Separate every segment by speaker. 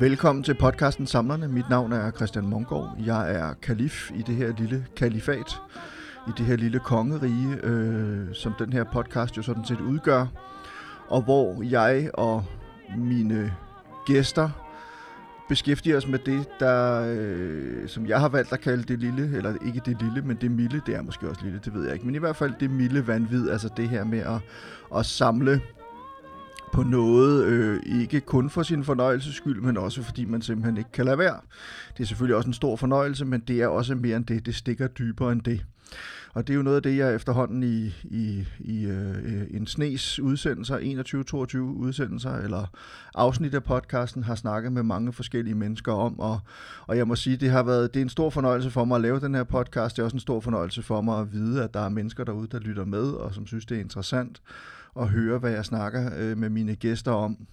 Speaker 1: velkommen til podcasten Samlerne. Mit navn er Christian Mongård. Jeg er kalif i det her lille kalifat, i det her lille kongerige, øh, som den her podcast jo sådan set udgør. Og hvor jeg og mine gæster beskæftiger os med det, der, øh, som jeg har valgt at kalde det lille, eller ikke det lille, men det milde, det er måske også lille, det ved jeg ikke, men i hvert fald det milde vanvid, altså det her med at, at samle på noget, øh, ikke kun for sin fornøjelses skyld, men også fordi man simpelthen ikke kan lade være. Det er selvfølgelig også en stor fornøjelse, men det er også mere end det. Det stikker dybere end det. Og det er jo noget af det, jeg efterhånden i, i, i øh, en snes udsendelser, 21-22 udsendelser, eller afsnit af podcasten, har snakket med mange forskellige mennesker om. Og, og jeg må sige, det har været det er en stor fornøjelse for mig at lave den her podcast. Det er også en stor fornøjelse for mig at vide, at der er mennesker derude, der lytter med, og som synes, det er interessant at høre, hvad jeg snakker øh, med mine gæster om.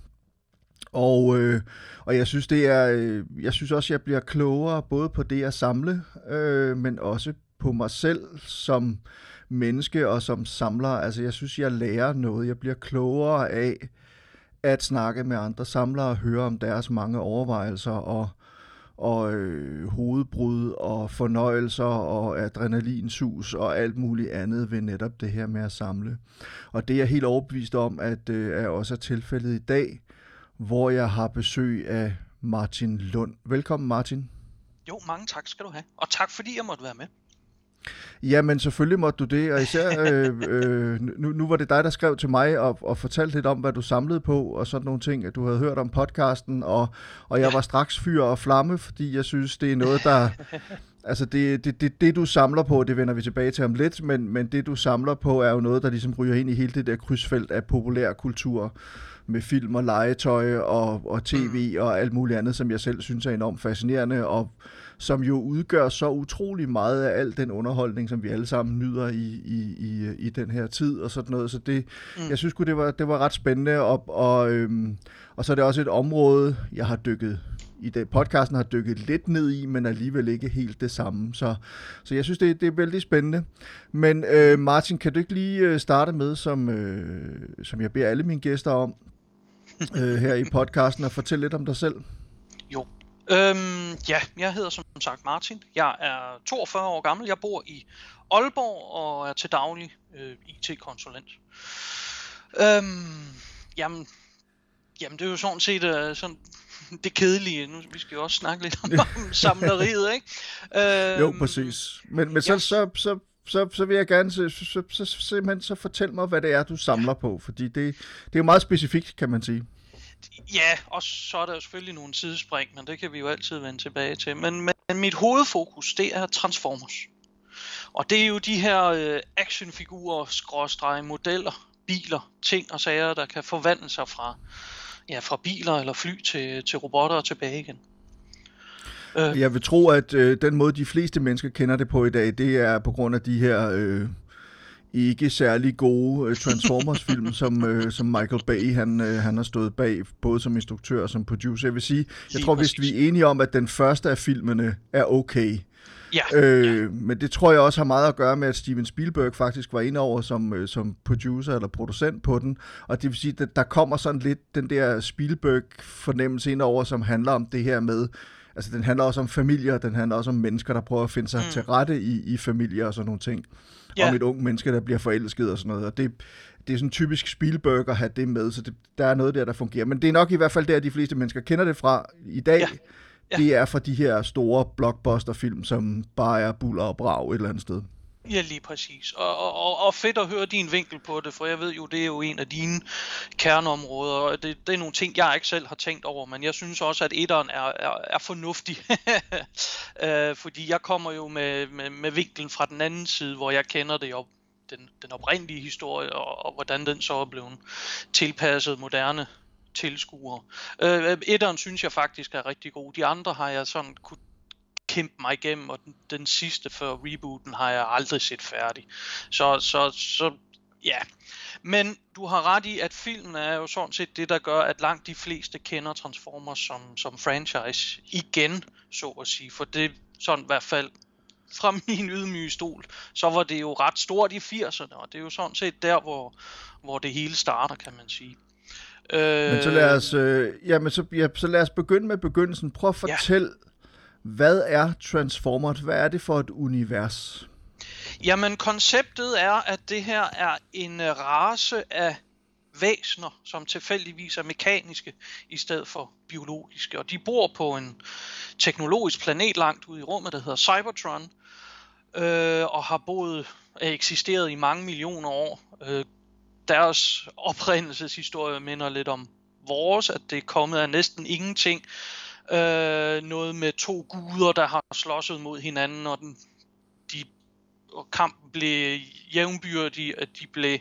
Speaker 1: Og, øh, og jeg synes det er, øh, jeg synes også, jeg bliver klogere både på det at samle, øh, men også på mig selv som menneske og som samler. Altså jeg synes, jeg lærer noget. Jeg bliver klogere af at snakke med andre samlere og høre om deres mange overvejelser og, og øh, hovedbrud og fornøjelser og adrenalinsus og alt muligt andet ved netop det her med at samle. Og det er jeg helt overbevist om, at øh, er også er tilfældet i dag, hvor jeg har besøg af Martin Lund. Velkommen Martin.
Speaker 2: Jo, mange tak skal du have. Og tak fordi jeg måtte være med.
Speaker 1: Jamen selvfølgelig måtte du det, og især øh, øh, nu, nu var det dig, der skrev til mig og, og fortalte lidt om, hvad du samlede på og sådan nogle ting, at du havde hørt om podcasten, og, og jeg var straks fyr og flamme, fordi jeg synes, det er noget, der... Altså det, det, det, det du samler på, det vender vi tilbage til om lidt, men, men det du samler på er jo noget, der ligesom ryger ind i hele det der krydsfelt af populær kultur med film og legetøj og, og tv og alt muligt andet, som jeg selv synes er enormt fascinerende, og som jo udgør så utrolig meget af al den underholdning, som vi alle sammen nyder i, i, i, i den her tid og sådan noget. Så det, mm. jeg synes det var, det var ret spændende, og, og, øhm, og så er det også et område, jeg har dykket i det, podcasten har dykket lidt ned i, men alligevel ikke helt det samme. Så, så jeg synes, det, det er vældig spændende. Men øh, Martin, kan du ikke lige øh, starte med, som, øh, som jeg beder alle mine gæster om øh, her i podcasten, at fortælle lidt om dig selv?
Speaker 2: Jo. Øhm, ja, jeg hedder som sagt Martin. Jeg er 42 år gammel. Jeg bor i Aalborg og er til daglig øh, IT-konsulent. Øhm, jamen, jamen, det er jo sådan set øh, sådan det kedelige. Nu, vi skal jo også snakke lidt om, om samleriet, ikke?
Speaker 1: Øhm, jo, præcis. Men, men så, ja. så, så, så, så vil jeg gerne så, så, så, så, simpelthen så fortæl mig, hvad det er, du samler på. Fordi det, det er jo meget specifikt, kan man sige.
Speaker 2: Ja, og så er der jo selvfølgelig nogle sidespring, men det kan vi jo altid vende tilbage til. Men, men mit hovedfokus, det er Transformers. Og det er jo de her øh, actionfigurer, skråstrege, modeller, biler, ting og sager, der kan forvandle sig fra, ja, fra biler eller fly til, til robotter og tilbage igen.
Speaker 1: Øh. Jeg vil tro, at øh, den måde, de fleste mennesker kender det på i dag, det er på grund af de her øh, ikke særlig gode øh, Transformers-film, som, øh, som Michael Bay han, øh, han har stået bag, både som instruktør og som producer. Jeg vil sige, jeg tror, hvis vi er enige om, at den første af filmene er okay,
Speaker 2: Ja, øh,
Speaker 1: ja. Men det tror jeg også har meget at gøre med, at Steven Spielberg faktisk var inde over som, øh, som producer eller producent på den. Og det vil sige, at der kommer sådan lidt den der Spielberg-fornemmelse ind over, som handler om det her med, altså den handler også om familier, den handler også om mennesker, der prøver at finde sig mm. til rette i, i familier og sådan nogle ting. Ja. Om et ung menneske, der bliver forelsket og sådan noget. Og det, det er sådan typisk Spielberg at have det med, så det, der er noget der, der fungerer. Men det er nok i hvert fald der, de fleste mennesker kender det fra i dag. Ja. Ja. Det er fra de her store blockbuster-film, som bare er buller og brag et eller andet sted.
Speaker 2: Ja, lige præcis. Og, og, og fedt at høre din vinkel på det, for jeg ved jo, det er jo en af dine kerneområder, og det, det er nogle ting, jeg ikke selv har tænkt over, men jeg synes også, at etteren er, er, er fornuftig. øh, fordi jeg kommer jo med, med, med vinklen fra den anden side, hvor jeg kender det op, den, den oprindelige historie, og, og hvordan den så er blevet tilpasset moderne tilskuere. Øh, øh etteren synes jeg faktisk er rigtig god. De andre har jeg sådan kunne kæmpe mig igennem, og den, den sidste før rebooten har jeg aldrig set færdig. Så, så, så ja. Men du har ret i, at filmen er jo sådan set det, der gør, at langt de fleste kender Transformers som, som franchise igen, så at sige. For det sådan i hvert fald fra min ydmyge stol, så var det jo ret stort i 80'erne, og det er jo sådan set der, hvor, hvor det hele starter, kan man sige.
Speaker 1: Men så lad os, øh, ja, men så, ja, så lad os begynde med begyndelsen. Prøv at fortælle, ja hvad er Transformers? Hvad er det for et univers?
Speaker 2: Jamen, konceptet er, at det her er en øh, race af væsner, som tilfældigvis er mekaniske i stedet for biologiske. Og de bor på en teknologisk planet langt ude i rummet, der hedder Cybertron, øh, og har boet eksisteret i mange millioner år. Øh, deres oprindelseshistorie minder lidt om vores, at det er kommet af næsten ingenting. Øh, noget med to guder, der har slåsset mod hinanden, og den, de, og kampen blev jævnbyrdig, at de blev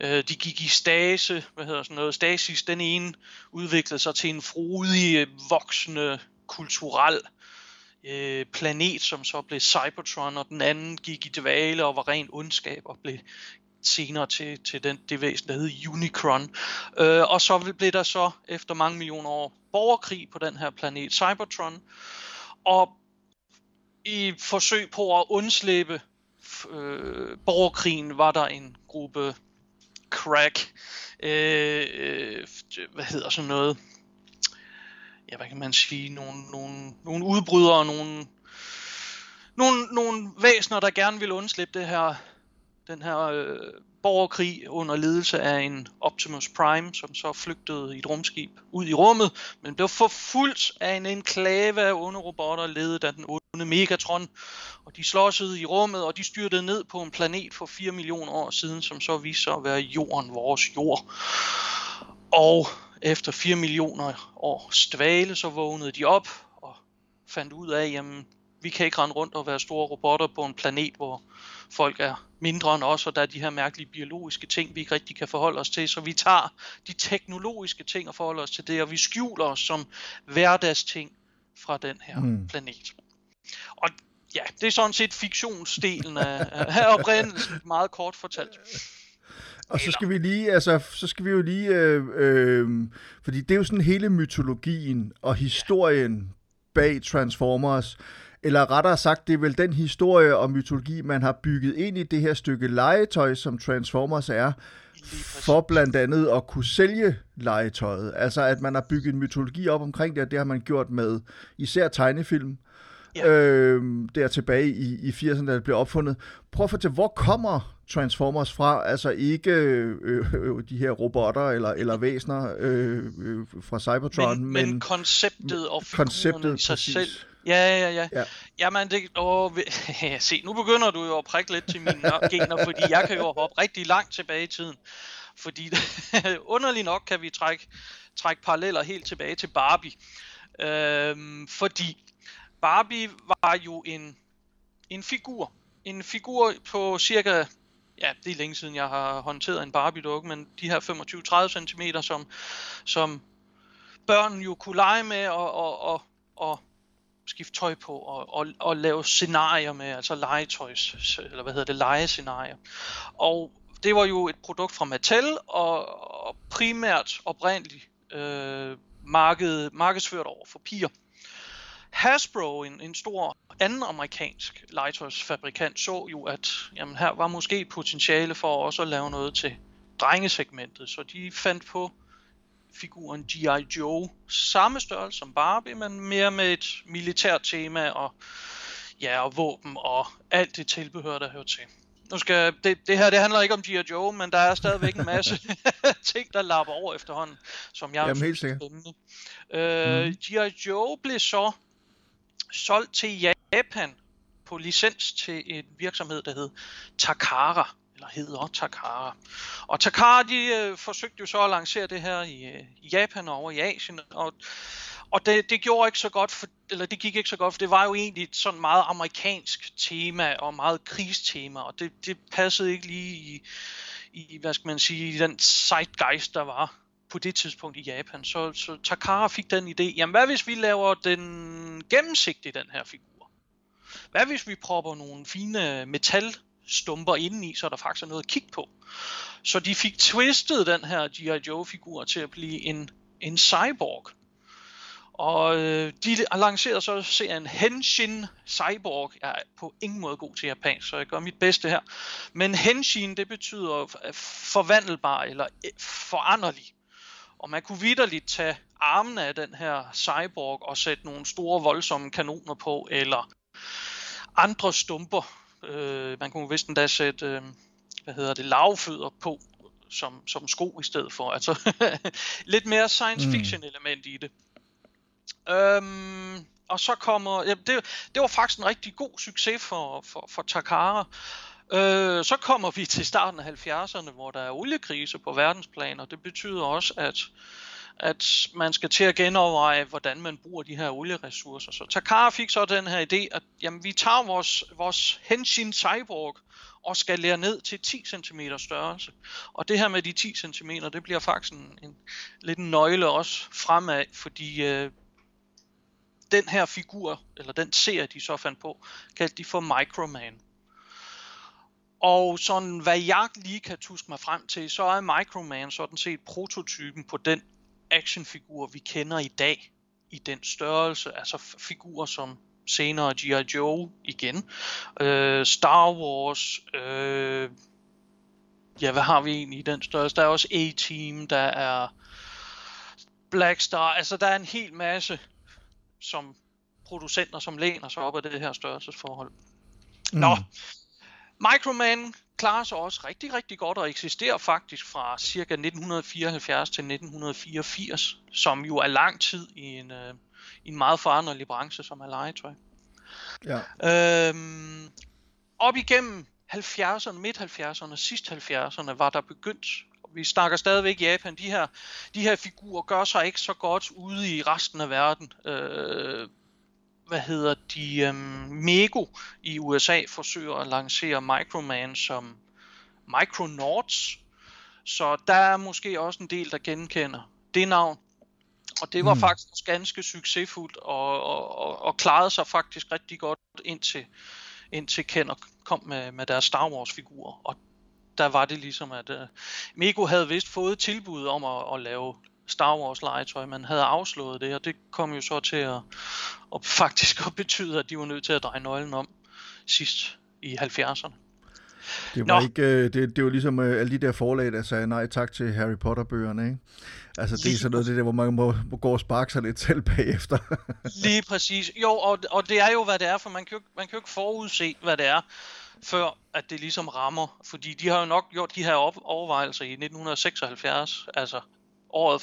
Speaker 2: øh, de gik i stase, hvad hedder sådan noget, stasis, den ene udviklede sig til en frodig, øh, voksende, kulturel øh, planet, som så blev Cybertron, og den anden gik i dvale og var ren ondskab og blev senere til, til den, det væsen, der hed Unicron. Øh, og så blev der så efter mange millioner år borgerkrig på den her planet Cybertron. Og i forsøg på at undslippe øh, borgerkrigen var der en gruppe crack, øh, øh, hvad hedder sådan noget, ja hvad kan man sige, nogle, nogle, nogle udbrydere, nogle, nogle, nogle væsener, der gerne vil undslippe det her, den her øh, borgerkrig under ledelse af en Optimus Prime, som så flygtede i et rumskib ud i rummet, men blev forfulgt af en enklave af onde robotter, ledet af den onde Megatron. Og de slåsede i rummet, og de styrtede ned på en planet for 4 millioner år siden, som så viste sig at være jorden, vores jord. Og efter 4 millioner års dvale, så vågnede de op og fandt ud af, jamen, vi kan ikke rende rundt og være store robotter på en planet, hvor folk er mindre end os, og der er de her mærkelige biologiske ting, vi ikke rigtig kan forholde os til. Så vi tager de teknologiske ting og forholder os til det, og vi skjuler os som hverdagsting fra den her mm. planet. Og ja, det er sådan set fiktionsdelen af, af oprindelsen, meget kort fortalt.
Speaker 1: Og så skal vi lige, altså, så skal vi jo lige, øh, øh, fordi det er jo sådan hele mytologien og historien bag Transformers. Eller rettere sagt, det er vel den historie og mytologi, man har bygget ind i det her stykke legetøj, som Transformers er, for blandt andet at kunne sælge legetøjet. Altså, at man har bygget en mytologi op omkring det, og det har man gjort med især tegnefilm, ja. øh, der tilbage i, i 80'erne, da det blev opfundet. Prøv at fortælle, hvor kommer Transformers fra? Altså ikke øh, øh, de her robotter eller, eller væsner øh, øh, fra Cybertron,
Speaker 2: men, men, men konceptet og konceptet, i sig præcis. selv Ja, ja, ja. ja. Jamen, det, åh, se, nu begynder du jo at prikke lidt til mine gener, fordi jeg kan jo hoppe rigtig langt tilbage i tiden. Fordi underligt nok kan vi trække, trække paralleller helt tilbage til Barbie. Øhm, fordi Barbie var jo en, en figur. En figur på cirka, ja, det er længe siden jeg har håndteret en Barbie-dukke, men de her 25-30 cm, som, som børn jo kunne lege med og, og, og, og skifte tøj på og, og, og lave scenarier med, altså legetøjs, eller hvad hedder det, legescenarier. Og det var jo et produkt fra Mattel, og, og primært oprindeligt øh, marked, markedsført over for piger. Hasbro, en, en stor anden amerikansk legetøjsfabrikant, så jo, at jamen, her var måske potentiale for også at lave noget til drengesegmentet, så de fandt på figuren G.I. Joe. Samme størrelse som Barbie, men mere med et militært tema og, ja, og våben og alt det tilbehør, der hører til. Nu skal, det, det her det handler ikke om G.I. Joe, men der er stadigvæk en masse ting, der lapper over efterhånden, som jeg
Speaker 1: Jamen, helt sikkert.
Speaker 2: Øh, mm. G.I. Joe blev så solgt til Japan på licens til en virksomhed, der hed Takara eller hedder Takara. Og Takara, de øh, forsøgte jo så at lancere det her i, øh, i Japan og over i Asien, og, og det, det gjorde ikke så godt, for, eller det gik ikke så godt, for det var jo egentlig et sådan meget amerikansk tema, og meget krigstema, og det, det passede ikke lige i, i, hvad skal man sige, i den zeitgeist, der var på det tidspunkt i Japan. Så, så Takara fik den idé, jamen hvad hvis vi laver den gennemsigtig, den her figur? Hvad hvis vi propper nogle fine metal stumper indeni, så der faktisk er noget at kigge på. Så de fik twistet den her G.I. Joe-figur til at blive en, en cyborg. Og øh, de lancerede så serien Henshin Cyborg. Jeg er på ingen måde god til japansk, så jeg gør mit bedste her. Men Henshin, det betyder øh, forvandelbar eller øh, foranderlig. Og man kunne vidderligt tage armene af den her cyborg og sætte nogle store voldsomme kanoner på, eller andre stumper. Øh, man kunne vist endda sætte, øh, hvad hedder det, lavfødder på, som, som sko i stedet for. Altså lidt mere science mm. fiction element i det. Øhm, og så kommer, ja, det, det var faktisk en rigtig god succes for, for, for Takara. Øh, så kommer vi til starten af 70'erne, hvor der er oliekrise på verdensplan, og det betyder også, at, at man skal til at genoverveje, hvordan man bruger de her olieressourcer. Så Takara fik så den her idé, at jamen, vi tager vores, vores Henshin Cyborg og skal lære ned til 10 cm størrelse. Og det her med de 10 cm, det bliver faktisk en, en lidt en nøgle også fremad, fordi øh, den her figur, eller den serie, de så fandt på, kaldte de for Microman. Og sådan, hvad jeg lige kan tuske mig frem til, så er Microman sådan set prototypen på den actionfigur, vi kender i dag, i den størrelse, altså figurer som senere G.I. Joe igen, øh, Star Wars, øh, ja, hvad har vi egentlig i den størrelse? Der er også A-Team, der er Black Star, altså der er en hel masse som producenter, som læner sig op af det her størrelsesforhold. Mm. Nå, Microman klarer sig også rigtig, rigtig godt og eksisterer faktisk fra cirka 1974 til 1984, som jo er lang tid i en, øh, i en meget foranderlig branche, som er legetøj. Ja. Øhm, op igennem 70'erne, midt 70'erne, sidst 70'erne, var der begyndt vi snakker stadigvæk Japan, de her, de her figurer gør sig ikke så godt ude i resten af verden. Øh, hvad hedder de, um, Mego i USA forsøger at lancere Microman som Micronauts, så der er måske også en del, der genkender det navn. Og det var mm. faktisk ganske succesfuldt og, og, og, og klarede sig faktisk rigtig godt indtil, indtil Kenner kom med, med deres Star Wars figurer. Og der var det ligesom, at uh, Mego havde vist fået tilbud om at, at lave Star Wars legetøj, men havde afslået det, og det kom jo så til at, at faktisk at betyde, at de var nødt til at dreje nøglen om sidst i 70'erne.
Speaker 1: Det var, Nå. ikke, øh, det, det var ligesom uh, alle de der forlag, der sagde nej tak til Harry Potter-bøgerne, ikke? Altså, det er sådan noget det der, hvor man må, må gå og sparke sig lidt selv bagefter.
Speaker 2: Lige præcis. Jo, og, og det er jo, hvad det er, for man kan jo, man kan jo ikke forudse, hvad det er før at det ligesom rammer. Fordi de har jo nok gjort de her op- overvejelser i 1976, altså året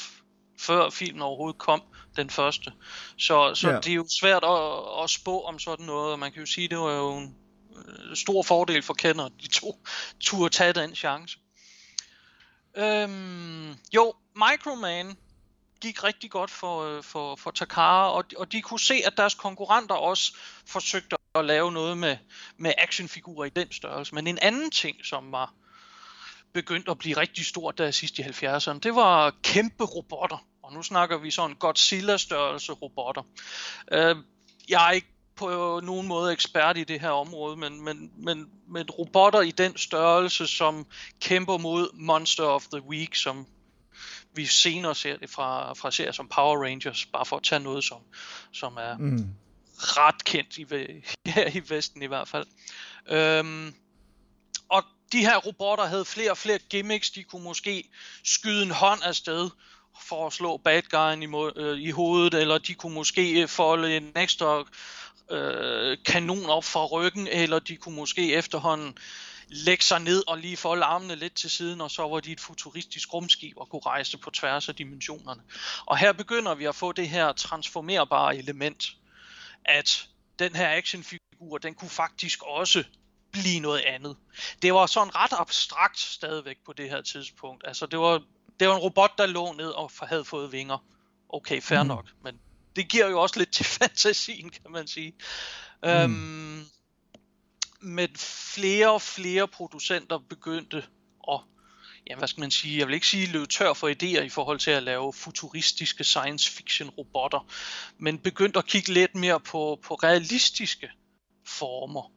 Speaker 2: før filmen overhovedet kom, den første. Så, så ja. det er jo svært at, at spå om sådan noget, og man kan jo sige, det var jo en øh, stor fordel for kender, de to turde tage den chance. Øhm, jo, Microman gik rigtig godt for, øh, for, for Takara, og, og de kunne se, at deres konkurrenter også forsøgte at lave noget med, med actionfigurer i den størrelse. Men en anden ting, som var begyndt at blive rigtig stort der sidst i 70'erne, det var kæmpe robotter. Og nu snakker vi sådan Godzilla-størrelse robotter. Øh, jeg er ikke på nogen måde ekspert i det her område, men, men, men, men robotter i den størrelse, som kæmper mod Monster of the Week, som vi senere ser det fra, fra serier som Power Rangers, bare for at tage noget, som, som er mm. ret kendt i, her i Vesten i hvert fald. Øhm, de her robotter havde flere og flere gimmicks. De kunne måske skyde en hånd afsted for at slå bad guyen i, øh, i hovedet, eller de kunne måske øh, folde en ekstra øh, kanon op fra ryggen, eller de kunne måske efterhånden lægge sig ned og lige folde armene lidt til siden, og så var de et futuristisk rumskib og kunne rejse på tværs af dimensionerne. Og her begynder vi at få det her transformerbare element, at den her actionfigur, den kunne faktisk også blive noget andet. Det var sådan ret abstrakt stadigvæk på det her tidspunkt. Altså det var, det var en robot, der lå ned og havde fået vinger. Okay, fair mm. nok, men det giver jo også lidt til fantasien, kan man sige. Mm. Øhm, med flere og flere producenter begyndte at, ja, hvad skal man sige, jeg vil ikke sige løbe tør for idéer i forhold til at lave futuristiske science fiction robotter, men begyndte at kigge lidt mere på, på realistiske former.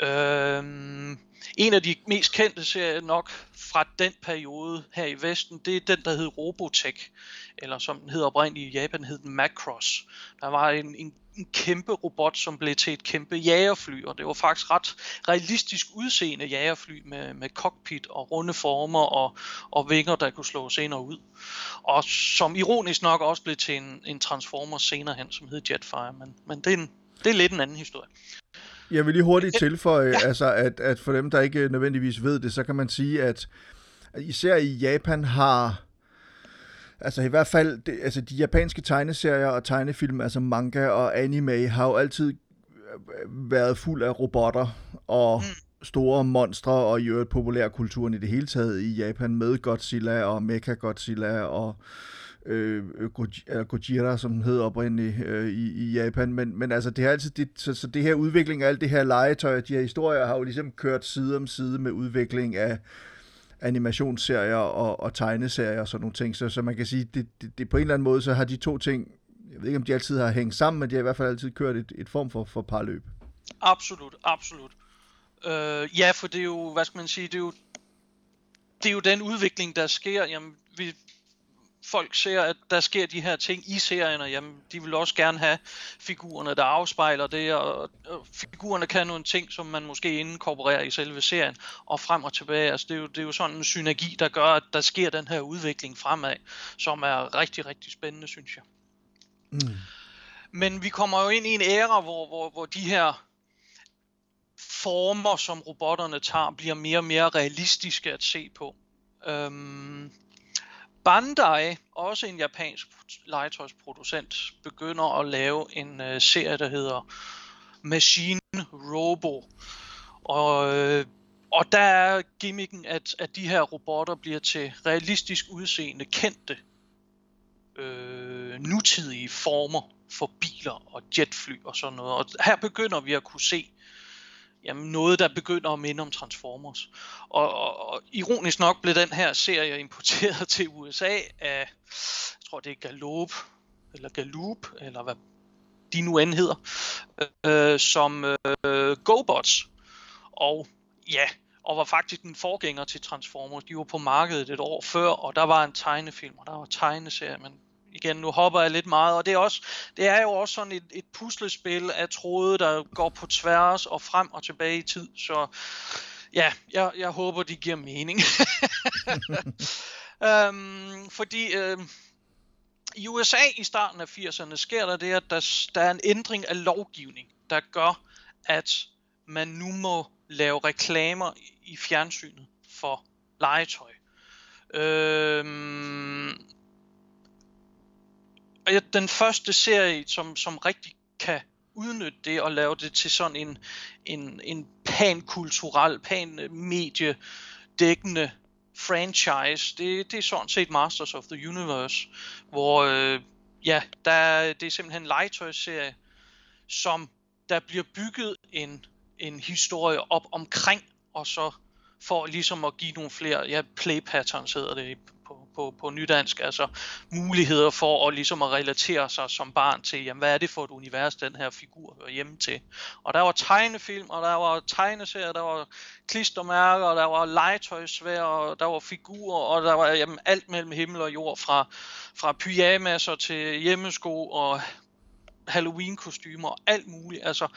Speaker 2: Øhm, en af de mest kendte serier nok fra den periode her i Vesten, det er den, der hed Robotech, eller som den hedder oprindeligt i Japan, hed den Macross. Der var en, en, en kæmpe robot, som blev til et kæmpe jagerfly, og det var faktisk ret realistisk udseende jagerfly med, med cockpit og runde former og, og vinger, der kunne slås ind og ud. Og som ironisk nok også blev til en, en Transformer senere hen, som hed Jetfire, men, men det, er en, det er lidt en anden historie.
Speaker 1: Jeg vil lige hurtigt tilføje, ja. altså, at, at for dem, der ikke nødvendigvis ved det, så kan man sige, at især i Japan har, altså i hvert fald, det, altså de japanske tegneserier og tegnefilm, altså manga og anime, har jo altid øh, været fuld af robotter og mm. store monstre, og i øvrigt populærkulturen i det hele taget i Japan med Godzilla og Mecha Godzilla og øh, øh, øh Gojira, som den hed oprindeligt øh, i, i Japan, men, men altså det har altid, det, så, så det her udvikling af alt det her legetøj, og de her historier, har jo ligesom kørt side om side med udvikling af animationsserier og, og tegneserier og sådan nogle ting, så, så man kan sige, det, det, det på en eller anden måde, så har de to ting, jeg ved ikke om de altid har hængt sammen, men de har i hvert fald altid kørt et, et form for, for parløb.
Speaker 2: Absolut, absolut. Øh, ja, for det er jo, hvad skal man sige, det er jo, det er jo den udvikling, der sker. Jamen, vi, folk ser, at der sker de her ting i serierne, jamen de vil også gerne have figurerne, der afspejler det, og, og figurerne kan nogle ting, som man måske inkorporerer i selve serien, og frem og tilbage. Altså det er jo, det er jo sådan en synergi, der gør, at der sker den her udvikling fremad, som er rigtig, rigtig spændende, synes jeg. Mm. Men vi kommer jo ind i en æra, hvor, hvor, hvor de her former, som robotterne tager, bliver mere og mere realistiske at se på. Øhm, Bandai, også en japansk legetøjsproducent, begynder at lave en øh, serie, der hedder Machine Robo. Og, øh, og der er gimmicken, at, at de her robotter bliver til realistisk udseende, kendte, øh, nutidige former for biler og jetfly og sådan noget. Og her begynder vi at kunne se jamen noget, der begynder at minde om Transformers. Og, og, og ironisk nok blev den her serie importeret til USA af, jeg tror det er Galop, eller Galoop, eller hvad de nu end hedder, øh, som øh, GoBots. Og ja, og var faktisk en forgænger til Transformers. De var på markedet et år før, og der var en tegnefilm, og der var tegneserie, men igen, nu hopper jeg lidt meget, og det er, også, det er jo også sådan et, et puslespil af tråde, der går på tværs og frem og tilbage i tid, så ja, jeg, jeg håber, de giver mening. øhm, fordi øhm, i USA i starten af 80'erne sker der det, at der, der er en ændring af lovgivning, der gør, at man nu må lave reklamer i fjernsynet for legetøj. Øhm, den første serie, som, som rigtig kan udnytte det og lave det til sådan en, en, en pan-kulturel, pan-medie-dækkende øh, franchise, det, det er sådan set Masters of the Universe, hvor øh, ja, der, det er simpelthen en legetøjsserie, som der bliver bygget en, en historie op omkring, og så for ligesom at give nogle flere, ja, play patterns hedder det på, på nydansk, altså muligheder for at ligesom at relatere sig som barn til, jamen hvad er det for et univers, den her figur hører hjemme til. Og der var tegnefilm, og der var tegneserier, der var klistermærker, og der var legetøjsvær, og der var figurer, og der var jamen, alt mellem himmel og jord, fra, fra pyjamaser til hjemmesko og Halloween-kostymer og alt muligt. Altså,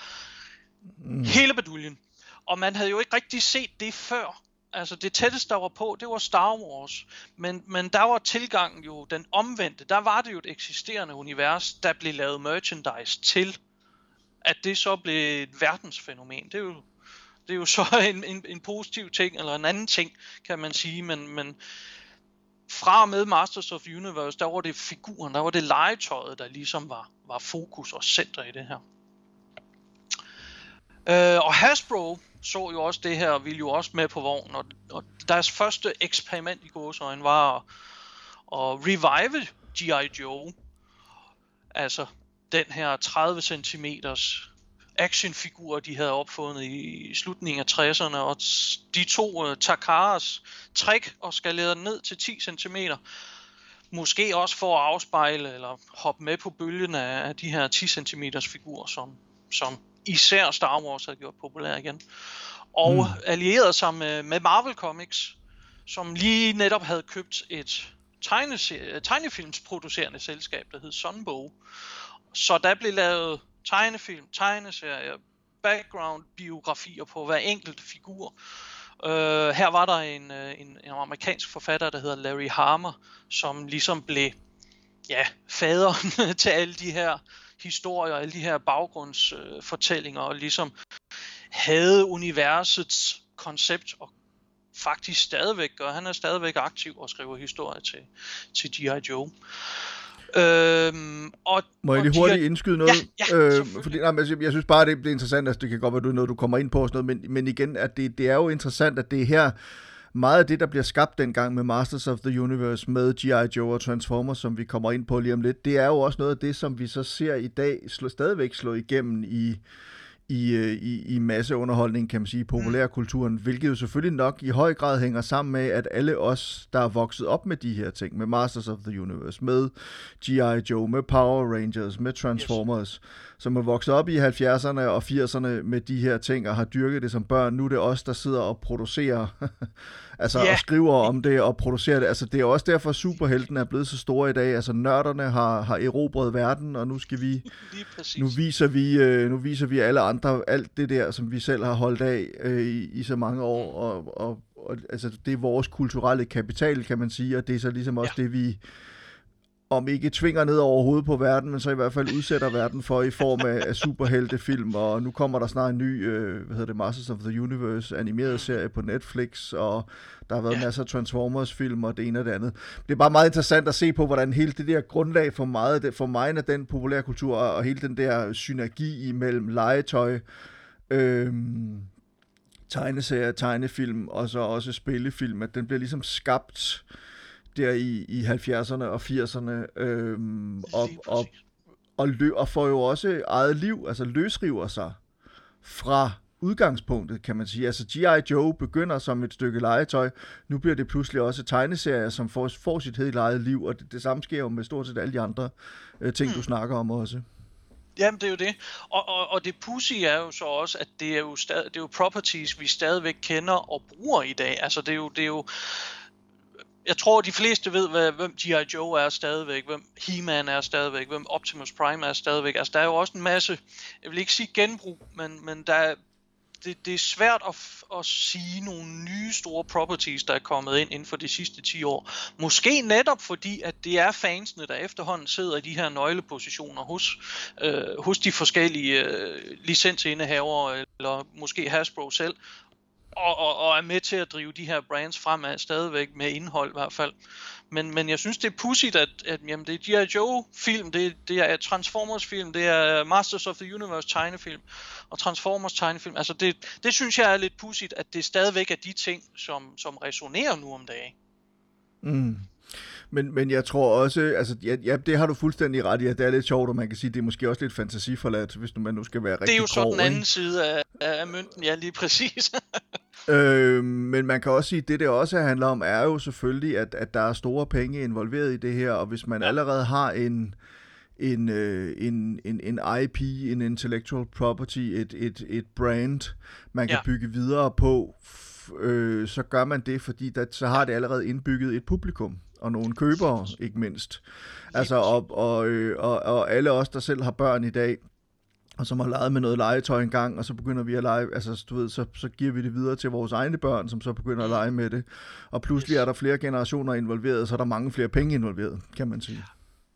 Speaker 2: mm. hele baduljen. Og man havde jo ikke rigtig set det før. Altså det tætteste, der var på, det var Star Wars. Men, men der var tilgangen jo den omvendte. Der var det jo et eksisterende univers, der blev lavet merchandise til. At det så blev et verdensfænomen, det er jo, det er jo så en, en, en positiv ting, eller en anden ting, kan man sige. Men, men fra og med Masters of Universe, der var det figuren, der var det legetøjet, der ligesom var, var fokus og center i det her. Øh, og Hasbro, så jo også det her og ville jo også med på vognen. Og, og deres første eksperiment i gåsøjne var at, at revive G.I. Joe. Altså den her 30 cm actionfigur, de havde opfundet i slutningen af 60'erne, og de to uh, Takaras trick og skalerede ned til 10 cm. Måske også for at afspejle eller hoppe med på bølgen af, af de her 10 cm figurer, som, som især Star Wars havde gjort populær igen. Og
Speaker 1: Mm.
Speaker 2: allierede sig med, med Marvel Comics, som lige netop havde købt et tegneserie, tegnefilmsproducerende selskab, der hed Sunbow. Så der blev lavet tegnefilm, tegneserier, background-biografier på hver enkelt figur. Uh, her var der en, øh, en, en amerikansk forfatter, der hedder Larry Harmer, som ligesom blev ja, faderen til alle de her historier, alle de her baggrundsfortællinger, og ligesom havde universets koncept, og faktisk stadigvæk gør. Han er stadigvæk aktiv og skriver historier til, til G.I. Joe. Øhm, og,
Speaker 1: Må jeg lige hurtigt indskyde noget?
Speaker 2: Ja, ja,
Speaker 1: øh, fordi, nej, altså, jeg synes bare, det, det er interessant, altså, det kan godt være, du noget, du kommer ind på og sådan noget, men, men igen, at det, det er jo interessant, at det er her, meget af det, der bliver skabt dengang med Masters of the Universe, med G.I. Joe og Transformers, som vi kommer ind på lige om lidt, det er jo også noget af det, som vi så ser i dag, slå, stadigvæk slå igennem i, i, øh, i, i masseunderholdning, kan man sige, i populærkulturen, hvilket jo selvfølgelig nok i høj grad hænger sammen med, at alle os, der er vokset op med de her ting, med Masters of the Universe, med G.I. Joe, med Power Rangers, med Transformers, yes. som er vokset op i 70'erne og 80'erne med de her ting, og har dyrket det som børn. Nu er det os, der sidder og producerer, altså
Speaker 2: Ja.
Speaker 1: og skriver om det og producerer det. Altså det er også derfor, superhelten er blevet så store i dag. Altså nørderne har, har erobret verden, og nu skal vi nu viser vi, øh, nu viser vi alle andre alt det der, som vi selv har holdt af øh, i, i så mange år, og, og, og altså, det er vores kulturelle kapital, kan man sige, og det er så ligesom også ja. det, vi om ikke tvinger ned over hovedet på verden, men så i hvert fald udsætter verden for i form af, af superheltefilm, og nu kommer der snart en ny, øh, hvad hedder det, Masters of the Universe animeret serie på Netflix, og der har været
Speaker 2: Ja.
Speaker 1: masser af Transformers-film og det ene og det andet. Det er bare meget interessant at se på, hvordan hele det der grundlag for meget, for mig af den populærkultur, og og hele den der synergi imellem legetøj, øhm, tegneserier, tegnefilm, og så også spillefilm, at den bliver ligesom skabt der i, i 70'erne og 80'erne, øhm, og, og, og, lø, og får jo også eget liv, altså løsriver sig fra udgangspunktet, kan man sige. Altså G.I. Joe begynder som et stykke legetøj, nu bliver det pludselig også tegneserier, som får, får sit helt eget liv, og det, det samme sker jo med stort set alle de andre øh, ting, du snakker om også.
Speaker 2: Jamen, det er jo det. Og, og, og det pussy er jo så også, at det er jo, stad, det er jo properties, vi stadigvæk kender og bruger i dag. Altså, det er jo... Det er jo jeg tror, de fleste ved, hvad, hvem G.I. Joe er stadigvæk, hvem He-Man er stadigvæk, hvem Optimus Prime er stadigvæk. Altså, der er jo også en masse, jeg vil ikke sige genbrug, men, men der er, det, det er svært at, at sige nogle nye store properties, der er kommet ind inden for de sidste 10 år. Måske netop fordi, at det er fansene, der efterhånden sidder i de her nøglepositioner hos, øh, hos de forskellige øh, licensindehavere, eller måske Hasbro selv, og, og, og er med til at drive de her brands fremad stadigvæk med indhold i hvert fald. Men, men jeg synes, det er pudsigt, at, at jamen, det er G.I. Joe-film, det, det er Transformers-film, det er Masters of the Universe-tegnefilm, og Transformers tegnefilm. Altså det, det synes jeg er lidt pudsigt, at det stadigvæk er de ting, som, som resonerer nu om dagen.
Speaker 1: Mm. Men, men jeg tror også, altså ja, ja, det har du fuldstændig ret i, at det er lidt sjovt, og man kan sige, at det er måske også lidt fantasiforladt, hvis man nu skal være rigtig
Speaker 2: Det er jo så den anden
Speaker 1: ikke?
Speaker 2: side af, af mønten, ja lige præcis.
Speaker 1: Øh, men man kan også sige, at det, det også handler om, er jo selvfølgelig, at, at der er store penge involveret i det her, og hvis man allerede har en, en, øh, en, en, en IP, en intellectual property, et, et, et brand, man kan
Speaker 2: Ja.
Speaker 1: bygge videre på, øh, så gør man det, fordi der, så har det allerede indbygget et publikum, og nogle købere, ikke mindst. Altså, og, og, øh, og, og alle os, der selv har børn i dag, og som har leget med noget legetøj engang, og så begynder vi at lege, altså du ved, så, så giver vi det videre til vores egne børn, som så begynder at lege med det. Og pludselig er der flere generationer involveret, så er der mange flere penge involveret, kan man sige.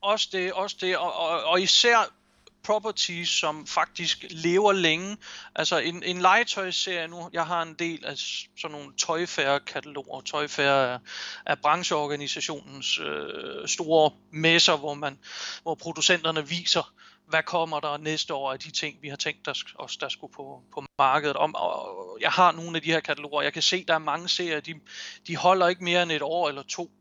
Speaker 2: Også det, også det, og, og, og især properties, som faktisk lever længe. Altså en, en legetøjsserie nu, jeg har en del af sådan nogle tøjfærre-kataloger. Tøjfærre er, er brancheorganisationens øh, store messer, hvor, man, hvor producenterne viser, hvad kommer der næste år af de ting, vi har tænkt os, os der skulle på, på markedet. Om, og jeg har nogle af de her kataloger, jeg kan se, der er mange serier, de, de holder ikke mere end et år eller to.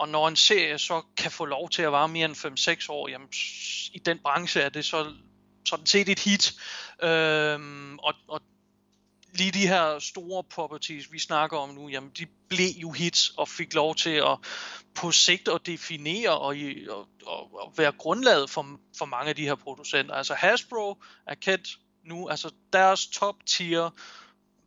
Speaker 2: Og når en serie så kan få lov til at vare mere end 5-6 år, jamen i den branche er det så sådan set et hit. Øhm, og, og lige de her store properties, vi snakker om nu, jamen de blev jo hits og fik lov til at på sigt at definere og, i- og, og, og være grundlaget for, for mange af de her producenter. Altså Hasbro er kendt nu. Altså deres top tier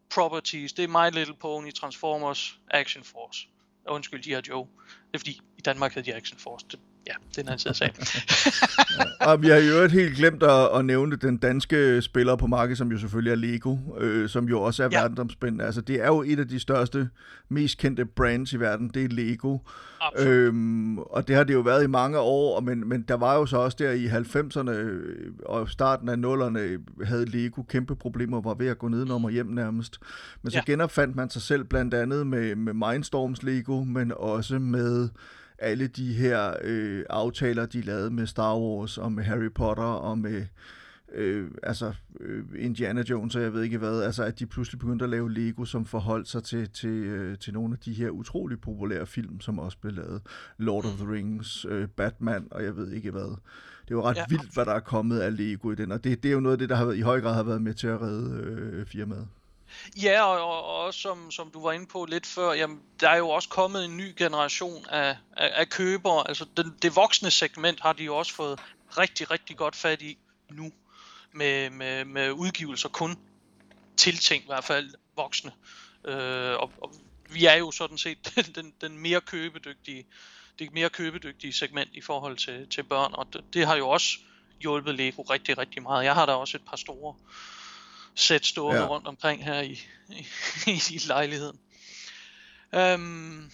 Speaker 2: properties, det er My Little Pony, Transformers, Action Force. Undskyld, de har Joe. Det er fordi, i Danmark hedder de Action Force. Det, ja, det er en anden side sagen.
Speaker 1: Og vi har jo øvrigt helt glemt at, at nævne den danske spiller på markedet, som jo selvfølgelig er Lego, øh, som jo også er
Speaker 2: Ja.
Speaker 1: verdensomspændende. Altså, det er jo et af de største, mest kendte brands i verden, det er Lego.
Speaker 2: Absolut.
Speaker 1: Øhm, og det har det jo været i mange år, men, men der var jo så også der i 90'erne øh, og starten af 0'erne havde Lego kæmpe problemer, var ved at gå nedenom og hjem nærmest. Men så
Speaker 2: ja.
Speaker 1: genopfandt man sig selv blandt andet med, med Mindstorms Lego, men også med alle de her øh, aftaler, de lavede med Star Wars og med Harry Potter og med øh, altså øh, Indiana Jones og jeg ved ikke hvad, altså at de pludselig begyndte at lave Lego, som forholdt sig til, til, øh, til nogle af de her utrolig populære film, som også blev lavet. Lord of the Rings, øh, Batman og jeg ved ikke hvad. Det er jo ret
Speaker 2: Ja.
Speaker 1: ja. vildt, hvad der er kommet af Lego i den, og det, det er jo noget af det, der har, været- i høj grad har været med til at redde øh, firmaet.
Speaker 2: Ja, og, og, og også som, som du var inde på lidt før, jamen, der er jo også kommet en ny generation af, af, af købere. Altså den, det voksne segment har de jo også fået rigtig, rigtig godt fat i nu. Med, med, med udgivelser kun tiltænkt i hvert fald voksne. Øh, og, og vi er jo sådan set den, den mere købedygtige, det mere købedygtige segment i forhold til, til børn, og det, det har jo også hjulpet Lego rigtig, rigtig meget. Jeg har da også et par store sæt stående ja. Rundt omkring her i, i, i lejligheden. Øhm,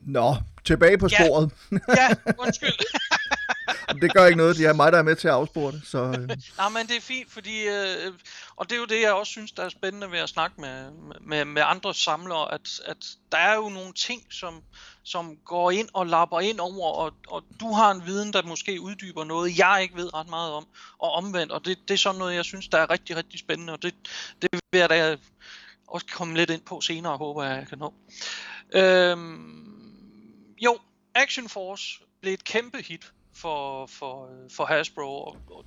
Speaker 1: Nå, tilbage på
Speaker 2: Ja.
Speaker 1: sporet.
Speaker 2: ja, undskyld.
Speaker 1: det gør ikke noget, det er mig, der er med til at afspore det. Så, øh,
Speaker 2: Nej, men det er fint, fordi... Øh, øh, og det er jo det, jeg også synes, der er spændende ved at snakke med, med, med andre samlere, at, at der er jo nogle ting, som, som går ind og lapper ind over, og, og du har en viden, der måske uddyber noget, jeg ikke ved ret meget om, og omvendt, og det, det er sådan noget, jeg synes, der er rigtig, rigtig spændende, og det, det vil jeg da også komme lidt ind på senere, håber jeg, jeg kan nå. Øhm, jo, Action Force blev et kæmpe hit for, for, for Hasbro, og, og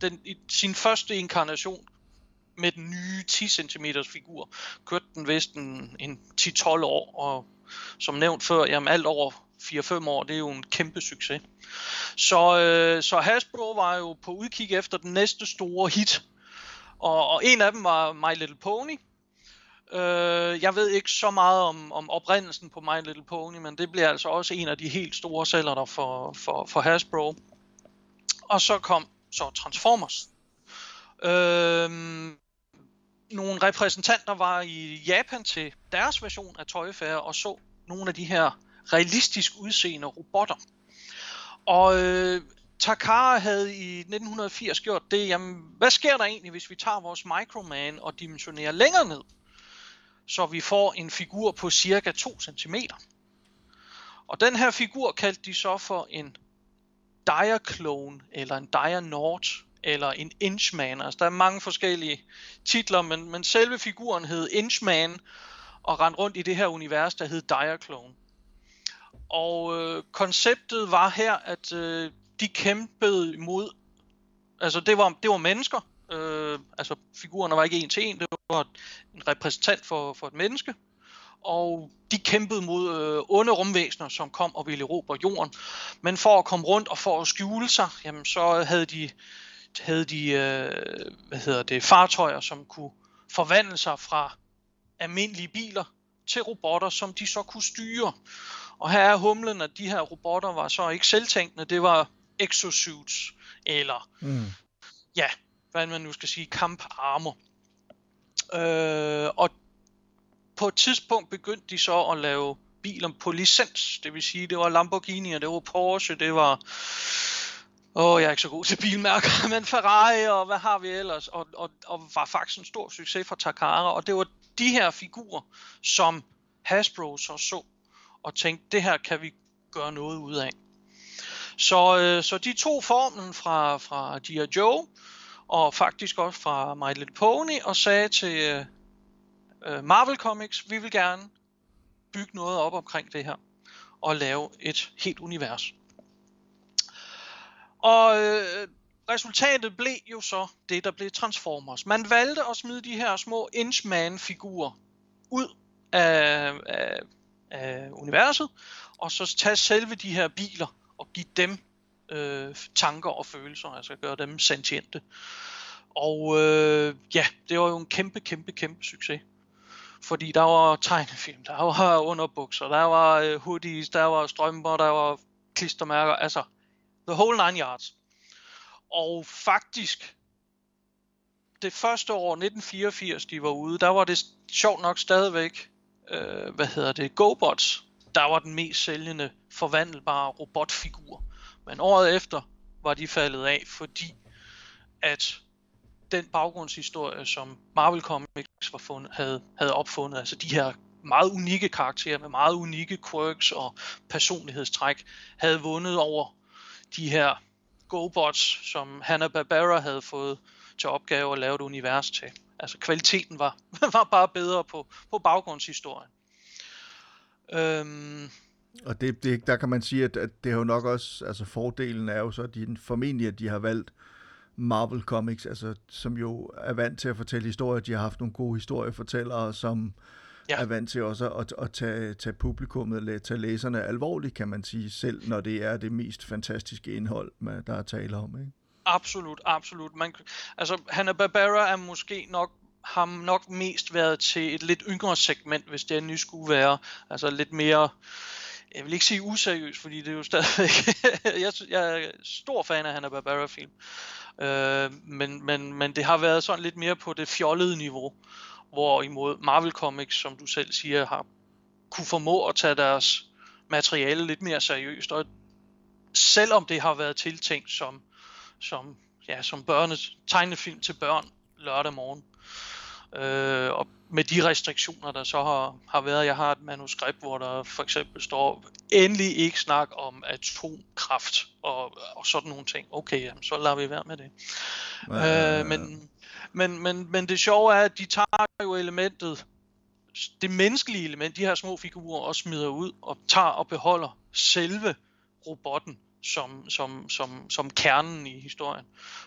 Speaker 2: den, i sin første inkarnation med den nye 10 cm figur, kørte den vist en, en 10-12 år, og som nævnt før, jamen alt over 4-5 år, det er jo en kæmpe succes. Så, øh, så Hasbro var jo på udkig efter den næste store hit, og, og en af dem var My Little Pony. Øh, jeg ved ikke så meget om, om oprindelsen på My Little Pony, men det bliver altså også en af de helt store sælgere for, for, for Hasbro. Og så kom så Transformers. Øhm, nogle repræsentanter var i Japan til deres version af Toy Fair og så nogle af de her realistisk udseende robotter. Og øh, Takara havde i 1980 gjort det, jamen hvad sker der egentlig, hvis vi tager vores Microman og dimensionerer længere ned? Så vi får en figur på cirka 2 cm. Og den her figur kaldte de så for en Diaclone, eller en Dianaut, eller en Inchman. Altså, der er mange forskellige titler, men, men selve figuren hed Inchman, og rendte rundt i det her univers, der hed Diaclone. Og øh, konceptet var her, at øh, de kæmpede imod, altså det var, det var mennesker, øh, altså figurerne var ikke en til en, det var en repræsentant for, for et menneske, og de kæmpede mod øh, onde rumvæsener, som kom og ville erobre jorden. Men for at komme rundt og for at skjule sig, jamen så havde de, havde de øh, hvad hedder det, fartøjer, som kunne forvandle sig fra almindelige biler til robotter, som de så kunne styre. Og her er humlen, at de her robotter var så ikke selvtænkende, det var exosuits, eller
Speaker 1: mm.
Speaker 2: ja, hvad man nu skal sige, kamparmor. Øh, og på et tidspunkt begyndte de så at lave biler på licens. Det vil sige, det var Lamborghini, og det var Porsche, det var... Åh, oh, jeg er ikke så god til bilmærker, men Ferrari, og hvad har vi ellers? Og, og, og var faktisk en stor succes for Takara, og det var de her figurer, som Hasbro så så, og tænkte, det her kan vi gøre noget ud af. Så, øh, så de tog formlen fra, fra G.I. Joe, og faktisk også fra My Little Pony, og sagde til øh, øh, Marvel Comics, vi vil gerne bygge noget op omkring det her, og lave et helt univers. Og øh, resultatet blev jo så det, der blev Transformers. Man valgte at smide de her små Inchman-figurer ud af, af, af universet, og så tage selve de her biler og give dem øh, tanker og følelser, altså gøre dem sentiente. Og øh, ja, det var jo en kæmpe, kæmpe, kæmpe succes. Fordi der var tegnefilm, der var underbukser, der var øh, hoodies, der var strømper, der var klistermærker, altså the whole nine yards. Og faktisk, det første år, 1984, de var ude, der var det sjovt nok stadigvæk, øh, hvad hedder det, GoBots, der var den mest sælgende forvandelbare robotfigur. Men året efter var de faldet af, fordi at den baggrundshistorie, som Marvel Comics var fundet, havde, havde opfundet, altså de her meget unikke karakterer med meget unikke quirks og personlighedstræk, havde vundet over de her GoBots, som Hanna-Barbera havde fået til opgave at lave et univers til. Altså kvaliteten var, var bare bedre på, på baggrundshistorien.
Speaker 1: Øhm, og det, det, der kan man sige, at, at det er jo nok også, altså fordelen er jo så, at de, formentlig, at de har valgt Marvel Comics, altså, som jo er vant til at fortælle historier. De har haft nogle gode historiefortællere, som ja. er vant til også at, at tage, tage publikummet, at tage læserne alvorligt, kan man sige, selv når det er det mest fantastiske indhold, man, der er tale om. Ikke?
Speaker 2: Absolut, absolut. Man, altså, Hanna-Barbera er måske nok har nok mest været til et lidt yngre segment, hvis det endelig skulle være. Altså lidt mere, jeg vil ikke sige useriøs, fordi det er jo stadigvæk, jeg, jeg er stor fan af Hanna-Barbera film. Øh, men, men, men det har været sådan lidt mere på det fjollede niveau, hvorimod Marvel Comics, som du selv siger, har kunne formå at tage deres materiale lidt mere seriøst, og selvom det har været tiltænkt som, som, ja, som børne, tegnefilm til børn lørdag morgen, Øh, og med de restriktioner, der så har, har været, jeg har et manuskript, hvor der for eksempel står, endelig ikke snak om atomkraft og, og sådan nogle ting. Okay, jamen, så lader vi være med det. Øh, men, men, men, men det sjove er, at de tager jo elementet, det menneskelige element, de her små figurer, og smider ud og tager og beholder selve robotten som, som, som, som kernen i historien.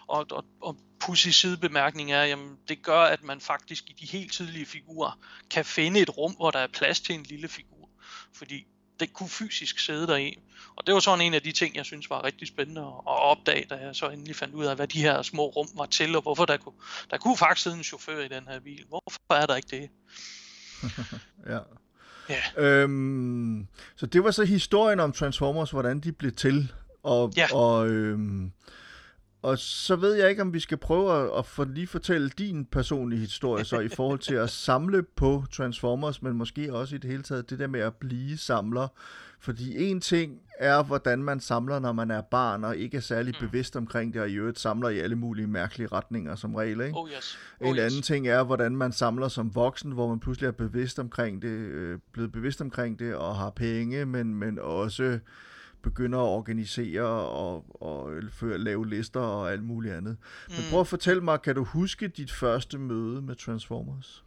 Speaker 2: Og, og, og pussy sidebemærkning er, jamen det gør, at man faktisk i de helt tidlige figurer kan finde et rum, hvor der er plads til en lille figur. Fordi det kunne fysisk sidde der i. Og det var sådan en af de ting, jeg synes var rigtig spændende at opdage, da jeg så endelig fandt ud af, hvad de her små rum var til, og hvorfor der kunne, der kunne faktisk sidde en chauffør i den her bil. Hvorfor er der ikke det?
Speaker 1: ja. Ja. Øhm, så det var så historien om Transformers, hvordan de blev til. Og, ja. og, øhm, og så ved jeg ikke, om vi skal prøve at, at for, lige fortælle din personlige historie så i forhold til at samle på Transformers, men måske også i det hele taget det der med at blive samler. Fordi en ting er, hvordan man samler, når man er barn og ikke er særlig mm. bevidst omkring det, og i øvrigt samler i alle mulige mærkelige retninger som regel. Ikke?
Speaker 2: Oh yes. Oh
Speaker 1: en yes. anden ting er, hvordan man samler som voksen, hvor man pludselig er bevidst omkring det, øh, blevet bevidst omkring det og har penge, men, men også begynder at organisere og, og lave lister og alt muligt andet. Men mm. prøv at fortælle mig, kan du huske dit første møde med Transformers?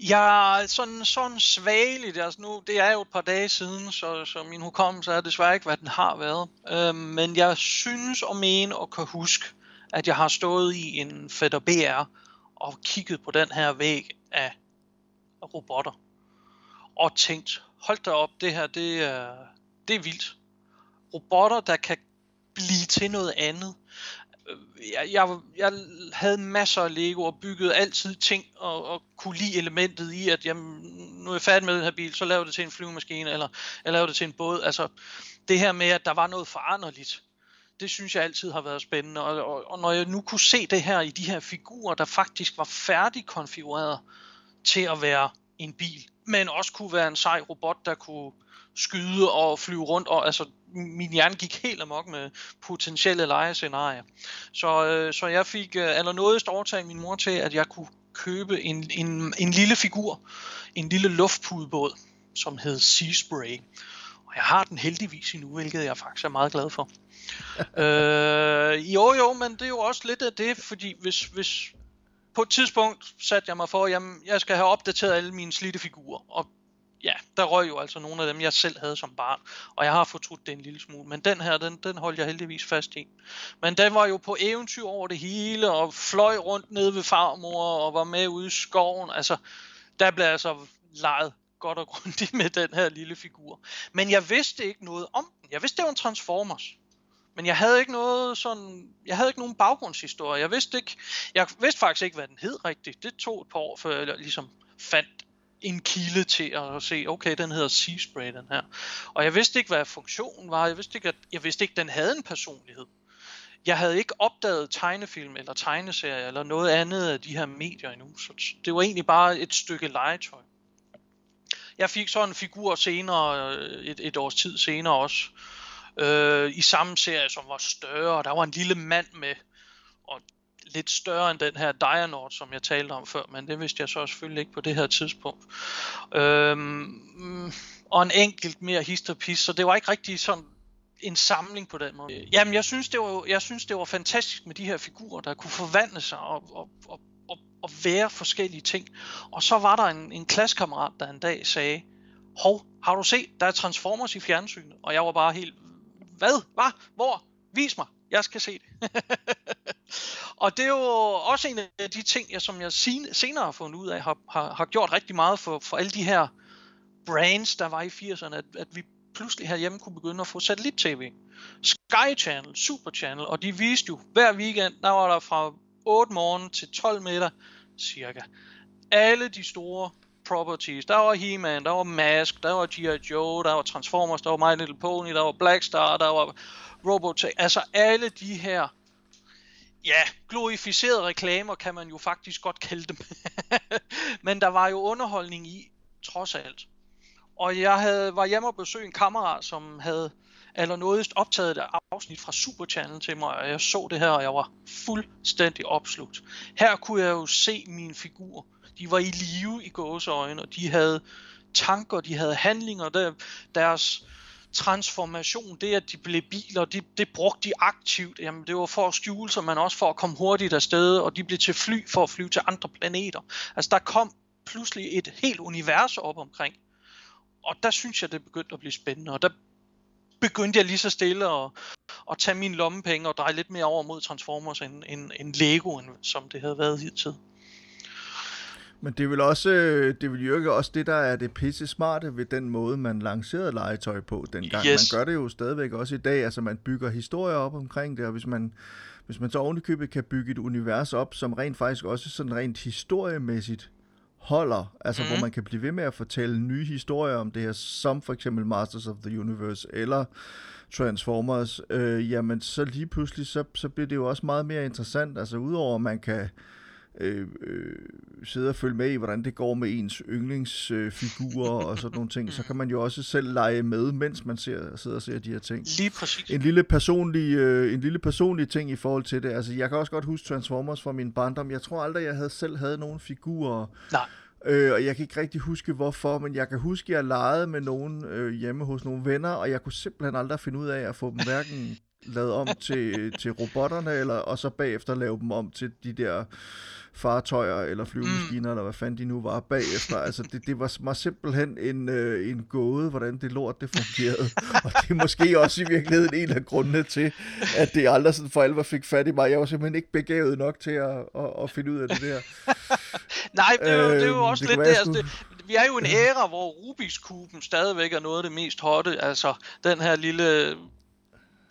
Speaker 2: Ja, sådan, sådan svageligt. Altså nu, det er jo et par dage siden, så, så min hukommelse er desværre ikke, hvad den har været. Øhm, men jeg synes og mene og kan huske, at jeg har stået i en Fedder BR og kigget på den her væg af robotter. Og tænkt, hold da op, det her, det er, det er vildt. Robotter, der kan blive til noget andet. Øh, jeg, jeg, jeg havde masser af Lego og byggede altid ting og, og kunne lide elementet i, at jamen, nu er jeg færdig med den her bil, så laver det til en flyvemaskine, eller jeg laver det til en båd. Altså det her med, at der var noget foranderligt, det synes jeg altid har været spændende. Og, og, og når jeg nu kunne se det her i de her figurer, der faktisk var færdigkonfigureret til at være en bil, men også kunne være en sej robot, der kunne skyde og flyve rundt, og altså min hjerne gik helt amok med potentielle lejescenarier. Så, øh, så jeg fik øh, allernådigst overtaget min mor til, at jeg kunne købe en, en, en lille figur, en lille luftpudebåd, som hed Sea Spray. Og jeg har den heldigvis endnu, hvilket jeg faktisk er meget glad for. øh, jo jo, men det er jo også lidt af det, fordi hvis, hvis på et tidspunkt satte jeg mig for, at jeg skal have opdateret alle mine slidte figurer, og ja, der røg jo altså nogle af dem, jeg selv havde som barn, og jeg har fortrudt det en lille smule, men den her, den, den holdt jeg heldigvis fast i. Men den var jo på eventyr over det hele, og fløj rundt ned ved farmor, og var med ude i skoven, altså, der blev altså leget godt og grundigt med den her lille figur. Men jeg vidste ikke noget om den. Jeg vidste, det var en Transformers. Men jeg havde ikke noget sådan, jeg havde ikke nogen baggrundshistorie. Jeg vidste ikke, jeg vidste faktisk ikke, hvad den hed rigtigt. Det tog et par år, før jeg ligesom fandt en kilde til at se, okay, den hedder Sea Spray, den her. Og jeg vidste ikke, hvad funktionen var. Jeg vidste ikke, at, jeg vidste ikke, at den havde en personlighed. Jeg havde ikke opdaget tegnefilm eller tegneserier eller noget andet af de her medier endnu. Så det var egentlig bare et stykke legetøj. Jeg fik så en figur senere, øh, et, et års tid senere også, øh, i samme serie, som var større. Der var en lille mand med, lidt større end den her Dianord, som jeg talte om før, men det vidste jeg så selvfølgelig ikke på det her tidspunkt. Øhm, og en enkelt mere histerpis, så det var ikke rigtig sådan en samling på den måde. Jamen, jeg synes, det var, jeg synes, det var fantastisk med de her figurer, der kunne forvandle sig og, og, og, og, og være forskellige ting. Og så var der en, en klassekammerat, der en dag sagde, Hov, har du set, der er Transformers i fjernsynet? Og jeg var bare helt, hvad? Hvad? Hvor? Vis mig. Jeg skal se det. og det er jo også en af de ting, jeg, som jeg senere har fundet ud af, har, har, har gjort rigtig meget for, for alle de her brands, der var i 80'erne, at, at vi pludselig herhjemme kunne begynde at få satellit-tv. Sky Channel, Super Channel, og de viste jo hver weekend, der var der fra 8 morgen til 12 meter cirka. Alle de store properties. Der var He-Man, der var Mask, der var G.I. Joe, der var Transformers, der var My Little Pony, der var Black Star, der var Robotech. Altså alle de her ja, glorificerede reklamer kan man jo faktisk godt kalde dem. Men der var jo underholdning i, trods alt. Og jeg havde, var hjemme og besøgte en kammerat, som havde allernådigst optaget et afsnit fra Super Channel til mig, og jeg så det her, og jeg var fuldstændig opslugt. Her kunne jeg jo se mine figurer. De var i live i gåseøjne, og de havde tanker, de havde handlinger, der, deres transformation, det at de blev biler, det, det brugte de aktivt. Jamen, det var for at skjule sig, men også for at komme hurtigt afsted, og de blev til fly for at flyve til andre planeter. Altså, der kom pludselig et helt univers op omkring. Og der synes jeg, det begyndte at blive spændende, og der begyndte jeg lige så stille at, at tage mine lommepenge og dreje lidt mere over mod Transformers end, end, end Lego, end, som det havde været hidtil.
Speaker 1: Men det vil også, øh, det vil jo ikke også det, der er det pisse smarte ved den måde, man lancerede legetøj på dengang. Yes. Man gør det jo stadigvæk også i dag, altså man bygger historier op omkring det, og hvis man, hvis man så ovenikøbet kan bygge et univers op, som rent faktisk også sådan rent historiemæssigt holder, altså mm. hvor mhm. man kan blive ved med at fortælle nye historier om det her, som for eksempel Masters of the Universe, eller Transformers, øh, jamen så lige pludselig, så, så bliver det jo også meget mere interessant, altså udover at man kan øh, øh, sidde og følge med i, hvordan det går med ens yndlingsfigurer øh, og sådan nogle ting, så kan man jo også selv lege med, mens man ser, sidder og ser de her ting.
Speaker 2: Lige præcis.
Speaker 1: En lille, personlig, øh, en lille personlig ting i forhold til det. Altså, jeg kan også godt huske Transformers fra min barndom. Jeg tror aldrig, jeg havde selv havde nogen figurer.
Speaker 2: Nej.
Speaker 1: Øh, og jeg kan ikke rigtig huske hvorfor, men jeg kan huske, at jeg legede med nogen øh, hjemme hos nogle venner, og jeg kunne simpelthen aldrig finde ud af at få dem hverken lavet om til, til robotterne, eller, og så bagefter lave dem om til de der fartøjer eller flyvemaskiner, mm. eller hvad fanden de nu var bagefter. Altså, det, det var mig simpelthen en, øh, en gåde, hvordan det lort det fungerede. og det er måske også i virkeligheden en af grundene til, at det aldrig sådan for alvor fik fat i mig. Jeg var simpelthen ikke begavet nok til at, at, at finde ud af det der.
Speaker 2: Nej, det er, jo, det er jo øhm, også øh, lidt det. Altså, det vi er jo en æra, hvor Rubiks kuben stadigvæk er noget af det mest hotte. Altså, den her lille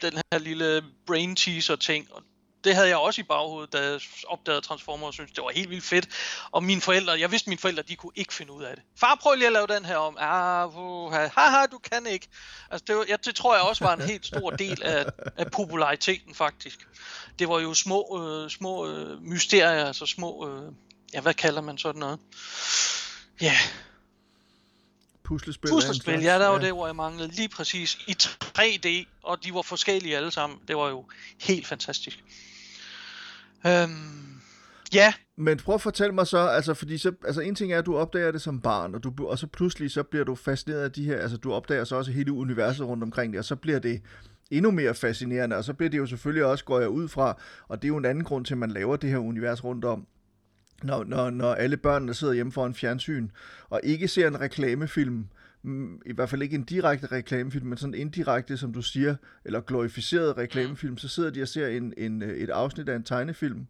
Speaker 2: den her lille brain teaser ting, og det havde jeg også i baghovedet, da jeg opdagede Transformers og syntes, det var helt vildt fedt. Og mine forældre, jeg vidste, at mine forældre, de kunne ikke finde ud af det. Far, prøv lige at lave den her om. Ah, uh, haha, du kan ikke. Altså, det, var, ja, det tror jeg også var en helt stor del af, af populariteten, faktisk. Det var jo små, øh, små øh, mysterier, altså små, øh, ja, hvad kalder man sådan noget? Ja, yeah
Speaker 1: puslespil.
Speaker 2: Puslespil, ja, der var ja. det, hvor jeg manglede lige præcis i 3D, og de var forskellige alle sammen. Det var jo helt fantastisk. Øhm, ja.
Speaker 1: Men prøv at fortælle mig så, altså, fordi så, altså en ting er, at du opdager det som barn, og, du, og så pludselig så bliver du fascineret af de her, altså du opdager så også hele universet rundt omkring det, og så bliver det endnu mere fascinerende, og så bliver det jo selvfølgelig også, går jeg ud fra, og det er jo en anden grund til, at man laver det her univers rundt om, når, når, når alle børnene sidder hjemme foran fjernsyn, og ikke ser en reklamefilm, i hvert fald ikke en direkte reklamefilm, men sådan indirekte, som du siger, eller glorificeret reklamefilm, så sidder de og ser en, en, et afsnit af en tegnefilm,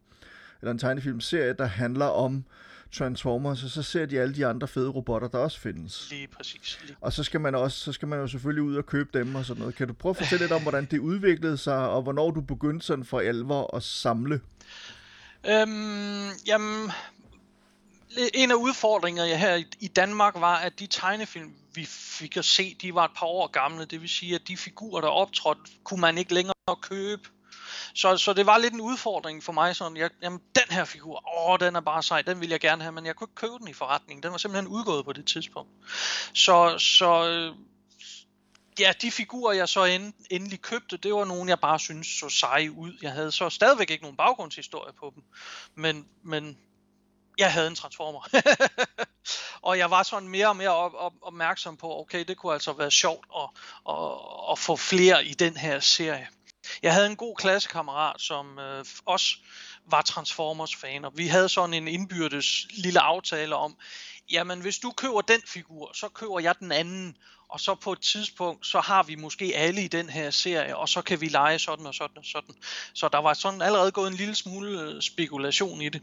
Speaker 1: eller en tegnefilmserie, der handler om Transformers, og så ser de alle de andre fede robotter, der også findes.
Speaker 2: Lige præcis. Lige.
Speaker 1: Og så skal man også, så skal man jo selvfølgelig ud og købe dem og sådan noget. Kan du prøve at fortælle lidt om, hvordan det udviklede sig, og hvornår du begyndte sådan for alvor at samle?
Speaker 2: Øhm, jamen, en af udfordringerne her i Danmark var, at de tegnefilm, vi fik at se, de var et par år gamle. Det vil sige, at de figurer, der optrådte, kunne man ikke længere købe. Så, så det var lidt en udfordring for mig, sådan, jeg, jamen den her figur, åh, den er bare sej, den vil jeg gerne have, men jeg kunne ikke købe den i forretningen, den var simpelthen udgået på det tidspunkt. Så, så øh, ja, de figurer, jeg så end, endelig købte, det var nogen, jeg bare synes så seje ud. Jeg havde så stadigvæk ikke nogen baggrundshistorie på dem, men, men jeg havde en transformer. og jeg var sådan mere og mere op, op, opmærksom på, okay, det kunne altså være sjovt at, at, at få flere i den her serie. Jeg havde en god klassekammerat, som øh, også var Transformers-fan, og vi havde sådan en indbyrdes lille aftale om, jamen hvis du køber den figur, så køber jeg den anden, og så på et tidspunkt, så har vi måske alle i den her serie, og så kan vi lege sådan og sådan og sådan. Så der var sådan allerede gået en lille smule øh, spekulation i det.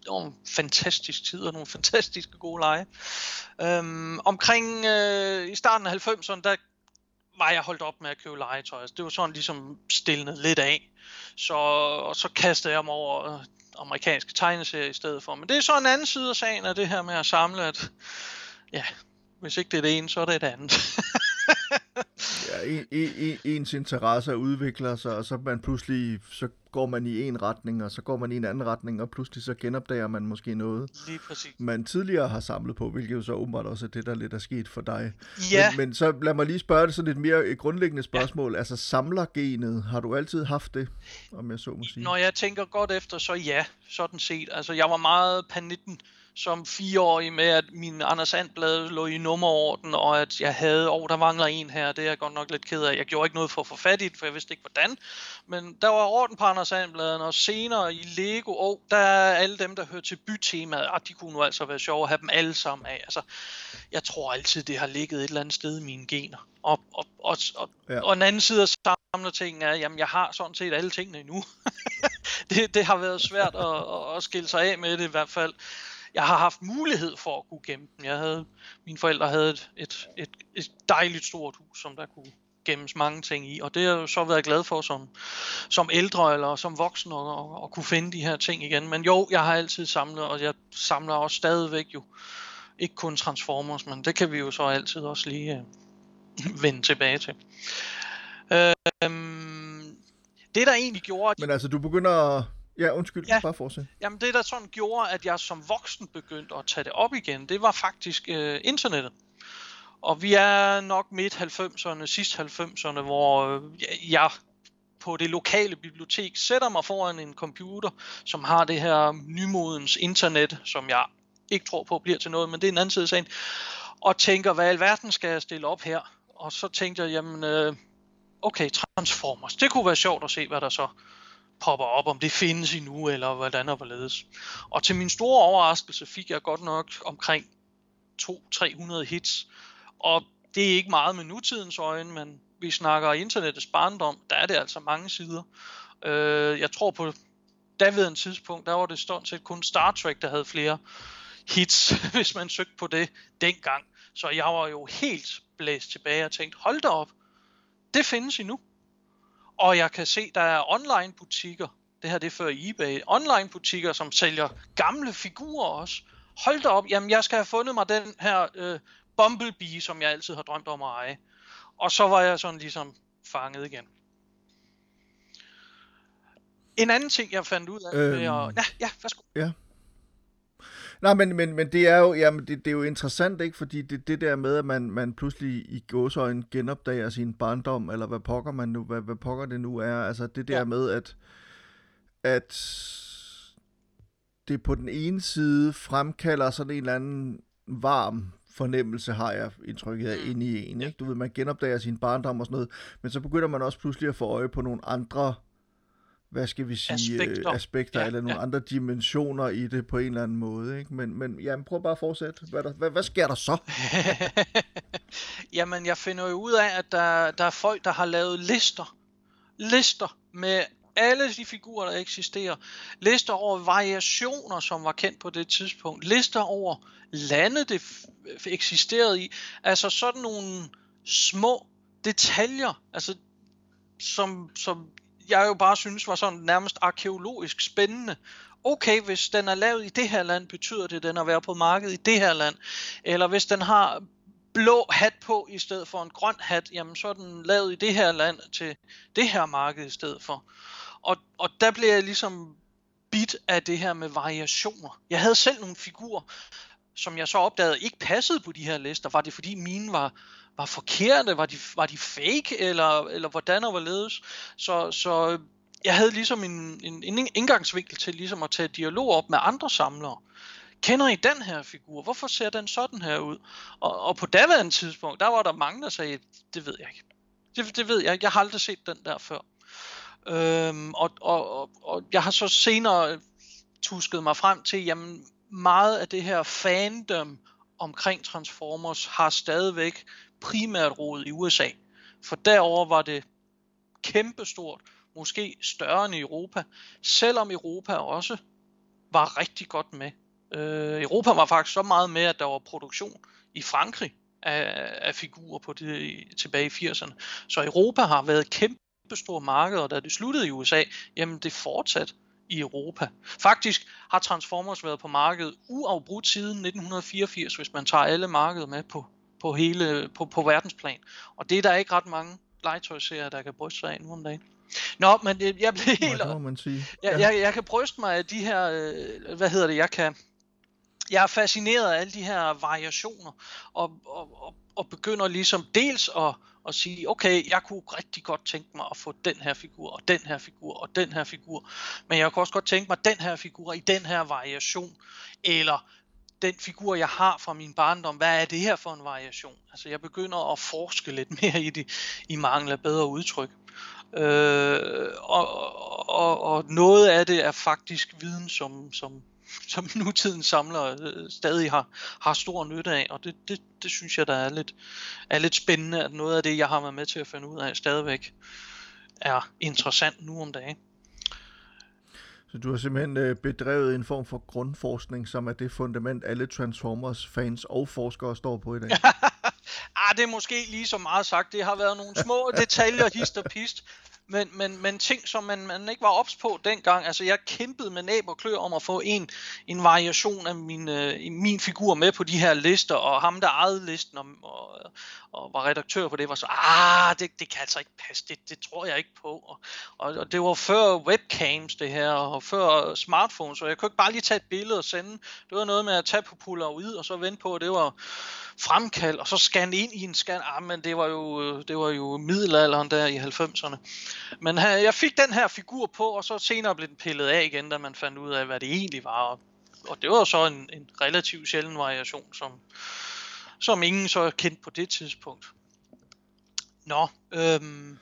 Speaker 2: Det var en fantastisk tid og nogle fantastiske gode lege. Øhm, omkring øh, i starten af 90'erne, der var jeg holdt op med at købe legetøj. Altså, det var sådan ligesom stillet lidt af. Så, og så kastede jeg mig over øh, amerikanske tegneserier i stedet for. Men det er så en anden side af sagen af det her med at samle, at ja, hvis ikke det er det ene, så er det det andet.
Speaker 1: ja, en, en, ens interesser udvikler sig, og så man pludselig, så går man i en retning, og så går man i en anden retning, og pludselig så genopdager man måske noget,
Speaker 2: Lige præcis.
Speaker 1: man tidligere har samlet på, hvilket jo så åbenbart også er det, der lidt er sket for dig.
Speaker 2: Ja.
Speaker 1: Men, men så lad mig lige spørge det sådan lidt mere et grundlæggende spørgsmål. Ja. Altså samlergenet, har du altid haft det, om jeg så må sige?
Speaker 2: Når jeg tænker godt efter, så ja, sådan set. Altså jeg var meget panitten som fireårig med, at min Anders Andblad lå i nummerorden, og at jeg havde, åh, oh, der mangler en her, det er jeg godt nok lidt ked af. Jeg gjorde ikke noget for at få fat i det, for jeg vidste ikke hvordan. Men der var orden på Anders Andbladen, og senere i Lego, åh, oh, der er alle dem, der hører til bytemaet, ah, de kunne nu altså være sjove at have dem alle sammen af. Altså, jeg tror altid, det har ligget et eller andet sted i mine gener. Og, og, og, og, ja. og en anden side af samler ting er, jamen jeg har sådan set alle tingene endnu. det, det har været svært at, at skille sig af med det i hvert fald jeg har haft mulighed for at kunne gemme dem. Jeg havde, mine forældre havde et, et, et, et dejligt stort hus, som der kunne gemmes mange ting i, og det har jeg jo så været glad for som, som ældre eller som voksen at, at, at kunne finde de her ting igen. Men jo, jeg har altid samlet, og jeg samler også stadigvæk jo ikke kun Transformers, men det kan vi jo så altid også lige øh, vende tilbage til. Øh, det der egentlig gjorde...
Speaker 1: Men altså, du begynder at Ja, undskyld, ja. bare fortsæt.
Speaker 2: Jamen det der sådan gjorde, at jeg som voksen begyndte at tage det op igen, det var faktisk øh, internettet. Og vi er nok midt 90'erne, sidst 90'erne, hvor øh, jeg på det lokale bibliotek sætter mig foran en computer, som har det her nymodens internet, som jeg ikke tror på bliver til noget, men det er en anden side af sagen, og tænker, hvad i alverden skal jeg stille op her? Og så tænkte jeg, jamen, øh, okay, Transformers, det kunne være sjovt at se, hvad der så popper op, om det findes endnu, eller hvordan og hvorledes. Og til min store overraskelse fik jeg godt nok omkring 200-300 hits, og det er ikke meget med nutidens øjne, men vi snakker internettets barndom, der er det altså mange sider. Øh, jeg tror på daværende tidspunkt, der var det stort set kun Star Trek, der havde flere hits, hvis man søgte på det dengang. Så jeg var jo helt blæst tilbage og tænkte, hold da op, det findes endnu. Og jeg kan se, der er online butikker, det her det er før eBay, online butikker, som sælger gamle figurer også. Hold da op, jamen jeg skal have fundet mig den her øh, Bumblebee, som jeg altid har drømt om at eje. Og så var jeg sådan ligesom fanget igen. En anden ting, jeg fandt ud af øhm, med at... Ja, ja, værsgo.
Speaker 1: Ja. Nej, men, men, men det er jo, jamen, det, det er jo interessant, ikke? Fordi det, det der med, at man, man pludselig i gåsøjne genopdager sin barndom, eller hvad pokker man nu, hvad, hvad pokker det nu er, altså det der ja. med, at, at det på den ene side fremkalder sådan en eller anden varm fornemmelse, har jeg indtrykket af, mm. inde i en. Ikke? Du ved, man genopdager sin barndom og sådan noget, men så begynder man også pludselig at få øje på nogle andre hvad skal vi sige, aspekter, aspekter ja, eller nogle ja. andre dimensioner i det på en eller anden måde. Ikke? Men, men jamen, prøv bare at fortsætte. Hvad, der, hvad, hvad sker der så?
Speaker 2: jamen, jeg finder jo ud af, at der, der er folk, der har lavet lister. Lister med alle de figurer, der eksisterer. Lister over variationer, som var kendt på det tidspunkt. Lister over lande, det eksisterede i. Altså sådan nogle små detaljer, altså som, som jeg jo bare synes var sådan nærmest arkeologisk spændende. Okay, hvis den er lavet i det her land, betyder det, at den er været på markedet i det her land. Eller hvis den har blå hat på i stedet for en grøn hat, jamen så er den lavet i det her land til det her marked i stedet for. Og, og der blev jeg ligesom bit af det her med variationer. Jeg havde selv nogle figurer, som jeg så opdagede ikke passede på de her lister. Var det fordi mine var, var forkerte? Var de, var de fake? Eller, eller hvordan og hvorledes? Så, så jeg havde ligesom en, en, en indgangsvinkel til ligesom at tage dialog op med andre samlere. Kender I den her figur? Hvorfor ser den sådan her ud? Og, og på daværende tidspunkt, der var der mange, der sagde, det ved jeg ikke. Det, det ved jeg ikke. Jeg har aldrig set den der før. Øhm, og, og, og, og jeg har så senere tusket mig frem til, jamen meget af det her fandom omkring Transformers har stadigvæk primært råd i USA. For derover var det kæmpestort, måske større end i Europa, selvom Europa også var rigtig godt med. Øh, Europa var faktisk så meget med, at der var produktion i Frankrig af, af figurer på det tilbage i 80'erne. Så Europa har været et kæmpe marked, og da det sluttede i USA, jamen det fortsat i Europa. Faktisk har Transformers været på markedet uafbrudt siden 1984, hvis man tager alle markeder med på, på hele på, på verdensplan. Og det er der ikke ret mange legetøjserier, der kan bryste sig af nu om dagen. Nå, men jeg blev helt...
Speaker 1: Nå, det må man sige.
Speaker 2: Jeg,
Speaker 1: Ja.
Speaker 2: jeg, jeg kan bryste mig af de her... Øh, hvad hedder det? Jeg kan... Jeg er fascineret af alle de her variationer, og, og, og, og begynder ligesom dels at, at sige, okay, jeg kunne rigtig godt tænke mig at få den her figur, og den her figur, og den her figur, men jeg kunne også godt tænke mig den her figur i den her variation, eller den figur, jeg har fra min barndom, hvad er det her for en variation? Altså, jeg begynder at forske lidt mere i det, i mangel af bedre udtryk. Øh, og, og, og noget af det er faktisk viden, som, som, som nutidens samlere øh, stadig har, har stor nytte af, og det, det, det synes jeg, der er lidt, er lidt spændende, at noget af det, jeg har været med til at finde ud af, stadigvæk er interessant nu om dagen.
Speaker 1: Så du har simpelthen øh, bedrevet en form for grundforskning, som er det fundament, alle Transformers-fans og forskere står på i dag.
Speaker 2: Ah, det er måske lige så meget sagt. Det har været nogle små detaljer, hist og pist. Men, men, men ting, som man, man ikke var ops på dengang. Altså, jeg kæmpede med næb og klør om at få en, en variation af min, øh, min figur med på de her lister. Og ham, der ejede listen og, og, og var redaktør på det, var så, ah, det, det kan altså ikke passe. Det, det tror jeg ikke på. Og, og, og det var før webcams, det her, og før smartphones. Så jeg kunne ikke bare lige tage et billede og sende. Det var noget med at tage på ud, og så vente på, at det var fremkald, og så scanne ind i en scan. Ah, men det var jo, det var jo middelalderen der i 90'erne. Men her, jeg fik den her figur på, og så senere blev den pillet af igen, da man fandt ud af, hvad det egentlig var. Og, og det var så en, en relativt sjælden variation, som, som ingen så kendte på det tidspunkt. Nå, øhm,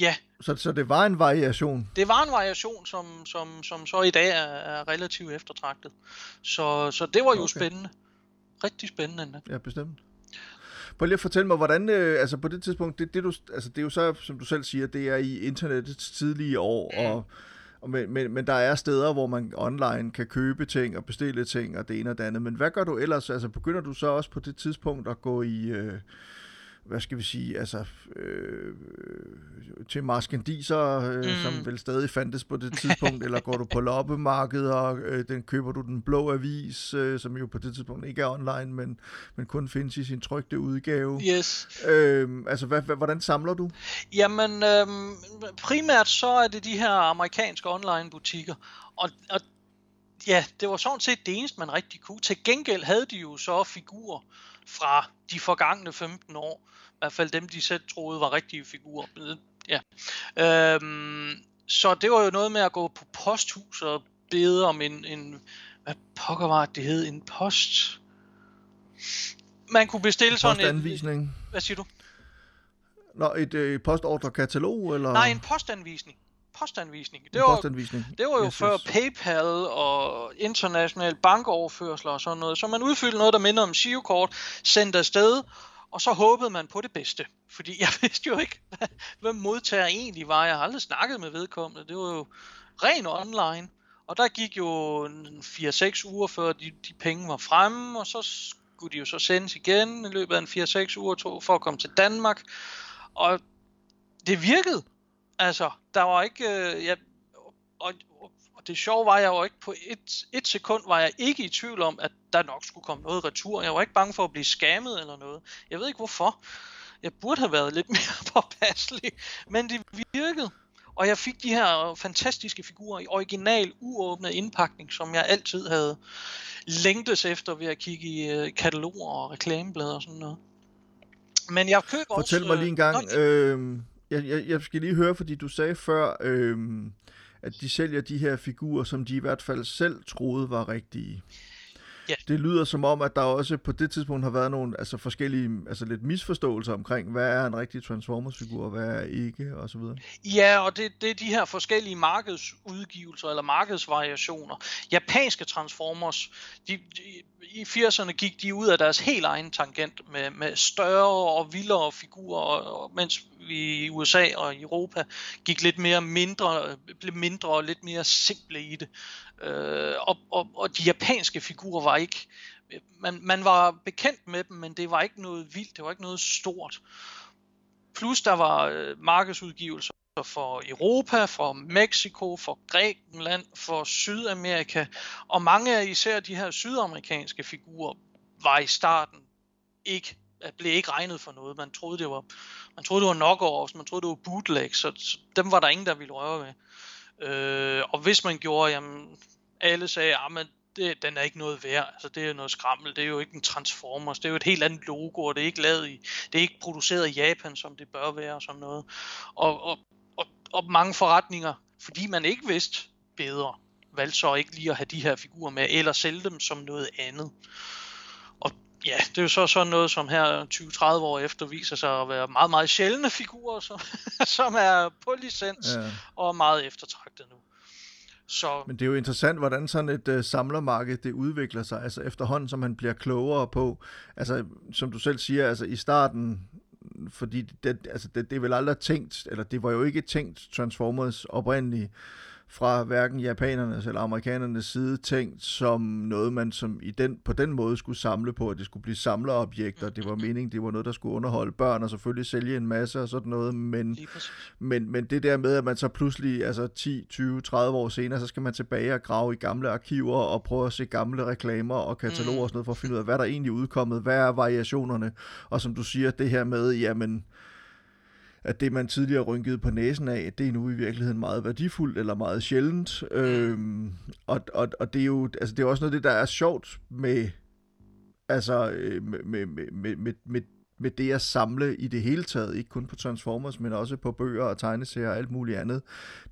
Speaker 2: ja,
Speaker 1: Så, så det var en variation.
Speaker 2: det var en variation, som, som, som så i dag er, er relativt eftertragtet. Så, så det var jo
Speaker 1: Okay.
Speaker 2: spændende. Rigtig spændende.
Speaker 1: Ja, bestemt. Prøv lige at fortælle mig, hvordan, øh, altså på det tidspunkt, det, det, du, altså det er jo så, som du selv siger, det er i internettets tidlige år, og, og men, men, men der er steder, hvor man online kan købe ting og bestille ting og det ene og det andet. Men hvad gør du ellers? Altså begynder du så også på det tidspunkt at gå i, øh, hvad skal vi sige, altså øh, til marskandisere, øh,
Speaker 2: Mm.
Speaker 1: som vel stadig fandtes på det tidspunkt, eller går du på loppemarkeder, og øh, den køber du den blå avis, øh, som jo på det tidspunkt ikke er online, men, men kun findes i sin trygte udgave.
Speaker 2: Yes.
Speaker 1: Øh, altså, hvad, hvad, hvordan samler du?
Speaker 2: Jamen, øhm, primært så er det de her amerikanske online butikker. Og, og ja, det var sådan set det eneste, man rigtig kunne. Til gengæld havde de jo så figurer fra de forgangne 15 år. I hvert fald dem, de selv troede var rigtige figurer. Ja. Øhm, så det var jo noget med at gå på posthus og bede om en, en hvad pokker var det, det hed, en post... Man kunne bestille sådan en...
Speaker 1: Postanvisning?
Speaker 2: Hvad siger du?
Speaker 1: Nå, et øh, postordrekatalog, eller?
Speaker 2: Nej, en postanvisning. Postanvisning. Det var,
Speaker 1: postanvisning.
Speaker 2: det var jo
Speaker 1: Yes,
Speaker 2: før
Speaker 1: yes.
Speaker 2: PayPal og international bankoverførsler og sådan noget. Så man udfyldte noget, der minder om girokort, sendte afsted, Og så håbede man på det bedste, fordi jeg vidste jo ikke, hvad, hvad modtager egentlig var. Jeg har aldrig snakket med vedkommende, det var jo ren online. Og der gik jo 4-6 uger før de, de penge var fremme, og så skulle de jo så sendes igen i løbet af en 4-6 uger to, for at komme til Danmark. Og det virkede. Altså, der var ikke... Øh, ja, og, og, det sjove var, jeg var ikke på et, et sekund, var jeg ikke i tvivl om, at der nok skulle komme noget retur. Jeg var ikke bange for at blive skammet eller noget. Jeg ved ikke hvorfor. Jeg burde have været lidt mere påpasselig, men det virkede. Og jeg fik de her fantastiske figurer i original, uåbnet indpakning, som jeg altid havde længtes efter ved at kigge i øh, kataloger og reklameblade og sådan noget. Men jeg køber
Speaker 1: Fortæl
Speaker 2: også...
Speaker 1: mig lige en gang, øh, jeg, jeg, jeg skal lige høre, fordi du sagde før, øh, at de sælger de her figurer, som de i hvert fald selv troede var rigtige.
Speaker 2: Ja.
Speaker 1: Det lyder som om, at der også på det tidspunkt har været nogle altså forskellige, altså lidt misforståelser omkring, hvad er en rigtig Transformers-figur, og hvad er ikke, og så videre.
Speaker 2: Ja, og det, det er de her forskellige markedsudgivelser eller markedsvariationer. Japanske Transformers, de, de, i 80'erne gik de ud af deres helt egen tangent med, med større og vildere figurer, og, og mens vi i USA og i Europa gik lidt mere mindre, blev mindre og lidt mere simple i det. Øh, og, og, og de japanske figurer var ikke, man, man var bekendt med dem, men det var ikke noget vildt, det var ikke noget stort. Plus der var øh, markedsudgivelser for Europa, for Mexico, for Grækenland, for Sydamerika, og mange af især de her sydamerikanske figurer var i starten ikke blev ikke regnet for noget. Man troede, det var, man troede, det var knockoffs, man troede, det var bootlegs, så, så dem var der ingen, der ville røre ved. Øh, og hvis man gjorde, jamen, alle sagde, at ah, det, den er ikke noget værd, altså det er noget skrammel, det er jo ikke en Transformers, det er jo et helt andet logo, og det er ikke lavet i, det er ikke produceret i Japan, som det bør være, og sådan noget. Og, og, og, og mange forretninger, fordi man ikke vidste bedre, valgte så ikke lige at have de her figurer med, eller sælge dem som noget andet. Ja, det er jo så sådan noget, som her 20-30 år efter viser sig at være meget, meget sjældne figurer, som, som er på licens ja. og meget eftertragtet nu.
Speaker 1: Så... Men det er jo interessant, hvordan sådan et uh, samlermarked det udvikler sig, altså efterhånden, som man bliver klogere på, altså som du selv siger, altså i starten, fordi det, altså det, det er vel aldrig tænkt, eller det var jo ikke tænkt Transformers oprindeligt, fra hverken japanernes eller amerikanernes side tænkt som noget, man som i den, på den måde skulle samle på, at det skulle blive samlerobjekter. Det var meningen, det var noget, der skulle underholde børn og selvfølgelig sælge en masse og sådan noget, men, men, men det der med, at man så pludselig, altså 10, 20, 30 år senere, så skal man tilbage og grave i gamle arkiver og prøve at se gamle reklamer og kataloger og sådan noget, for at finde ud af, hvad der egentlig er udkommet, hvad er variationerne, og som du siger, det her med, jamen, at det, man tidligere rynkede på næsen af, det er nu i virkeligheden meget værdifuldt eller meget sjældent. Øhm, og, og, og det er jo altså, det er også noget af det, der er sjovt med, altså, øh, med, med, med, med, med med det at samle i det hele taget, ikke kun på Transformers, men også på bøger og tegneserier og alt muligt andet,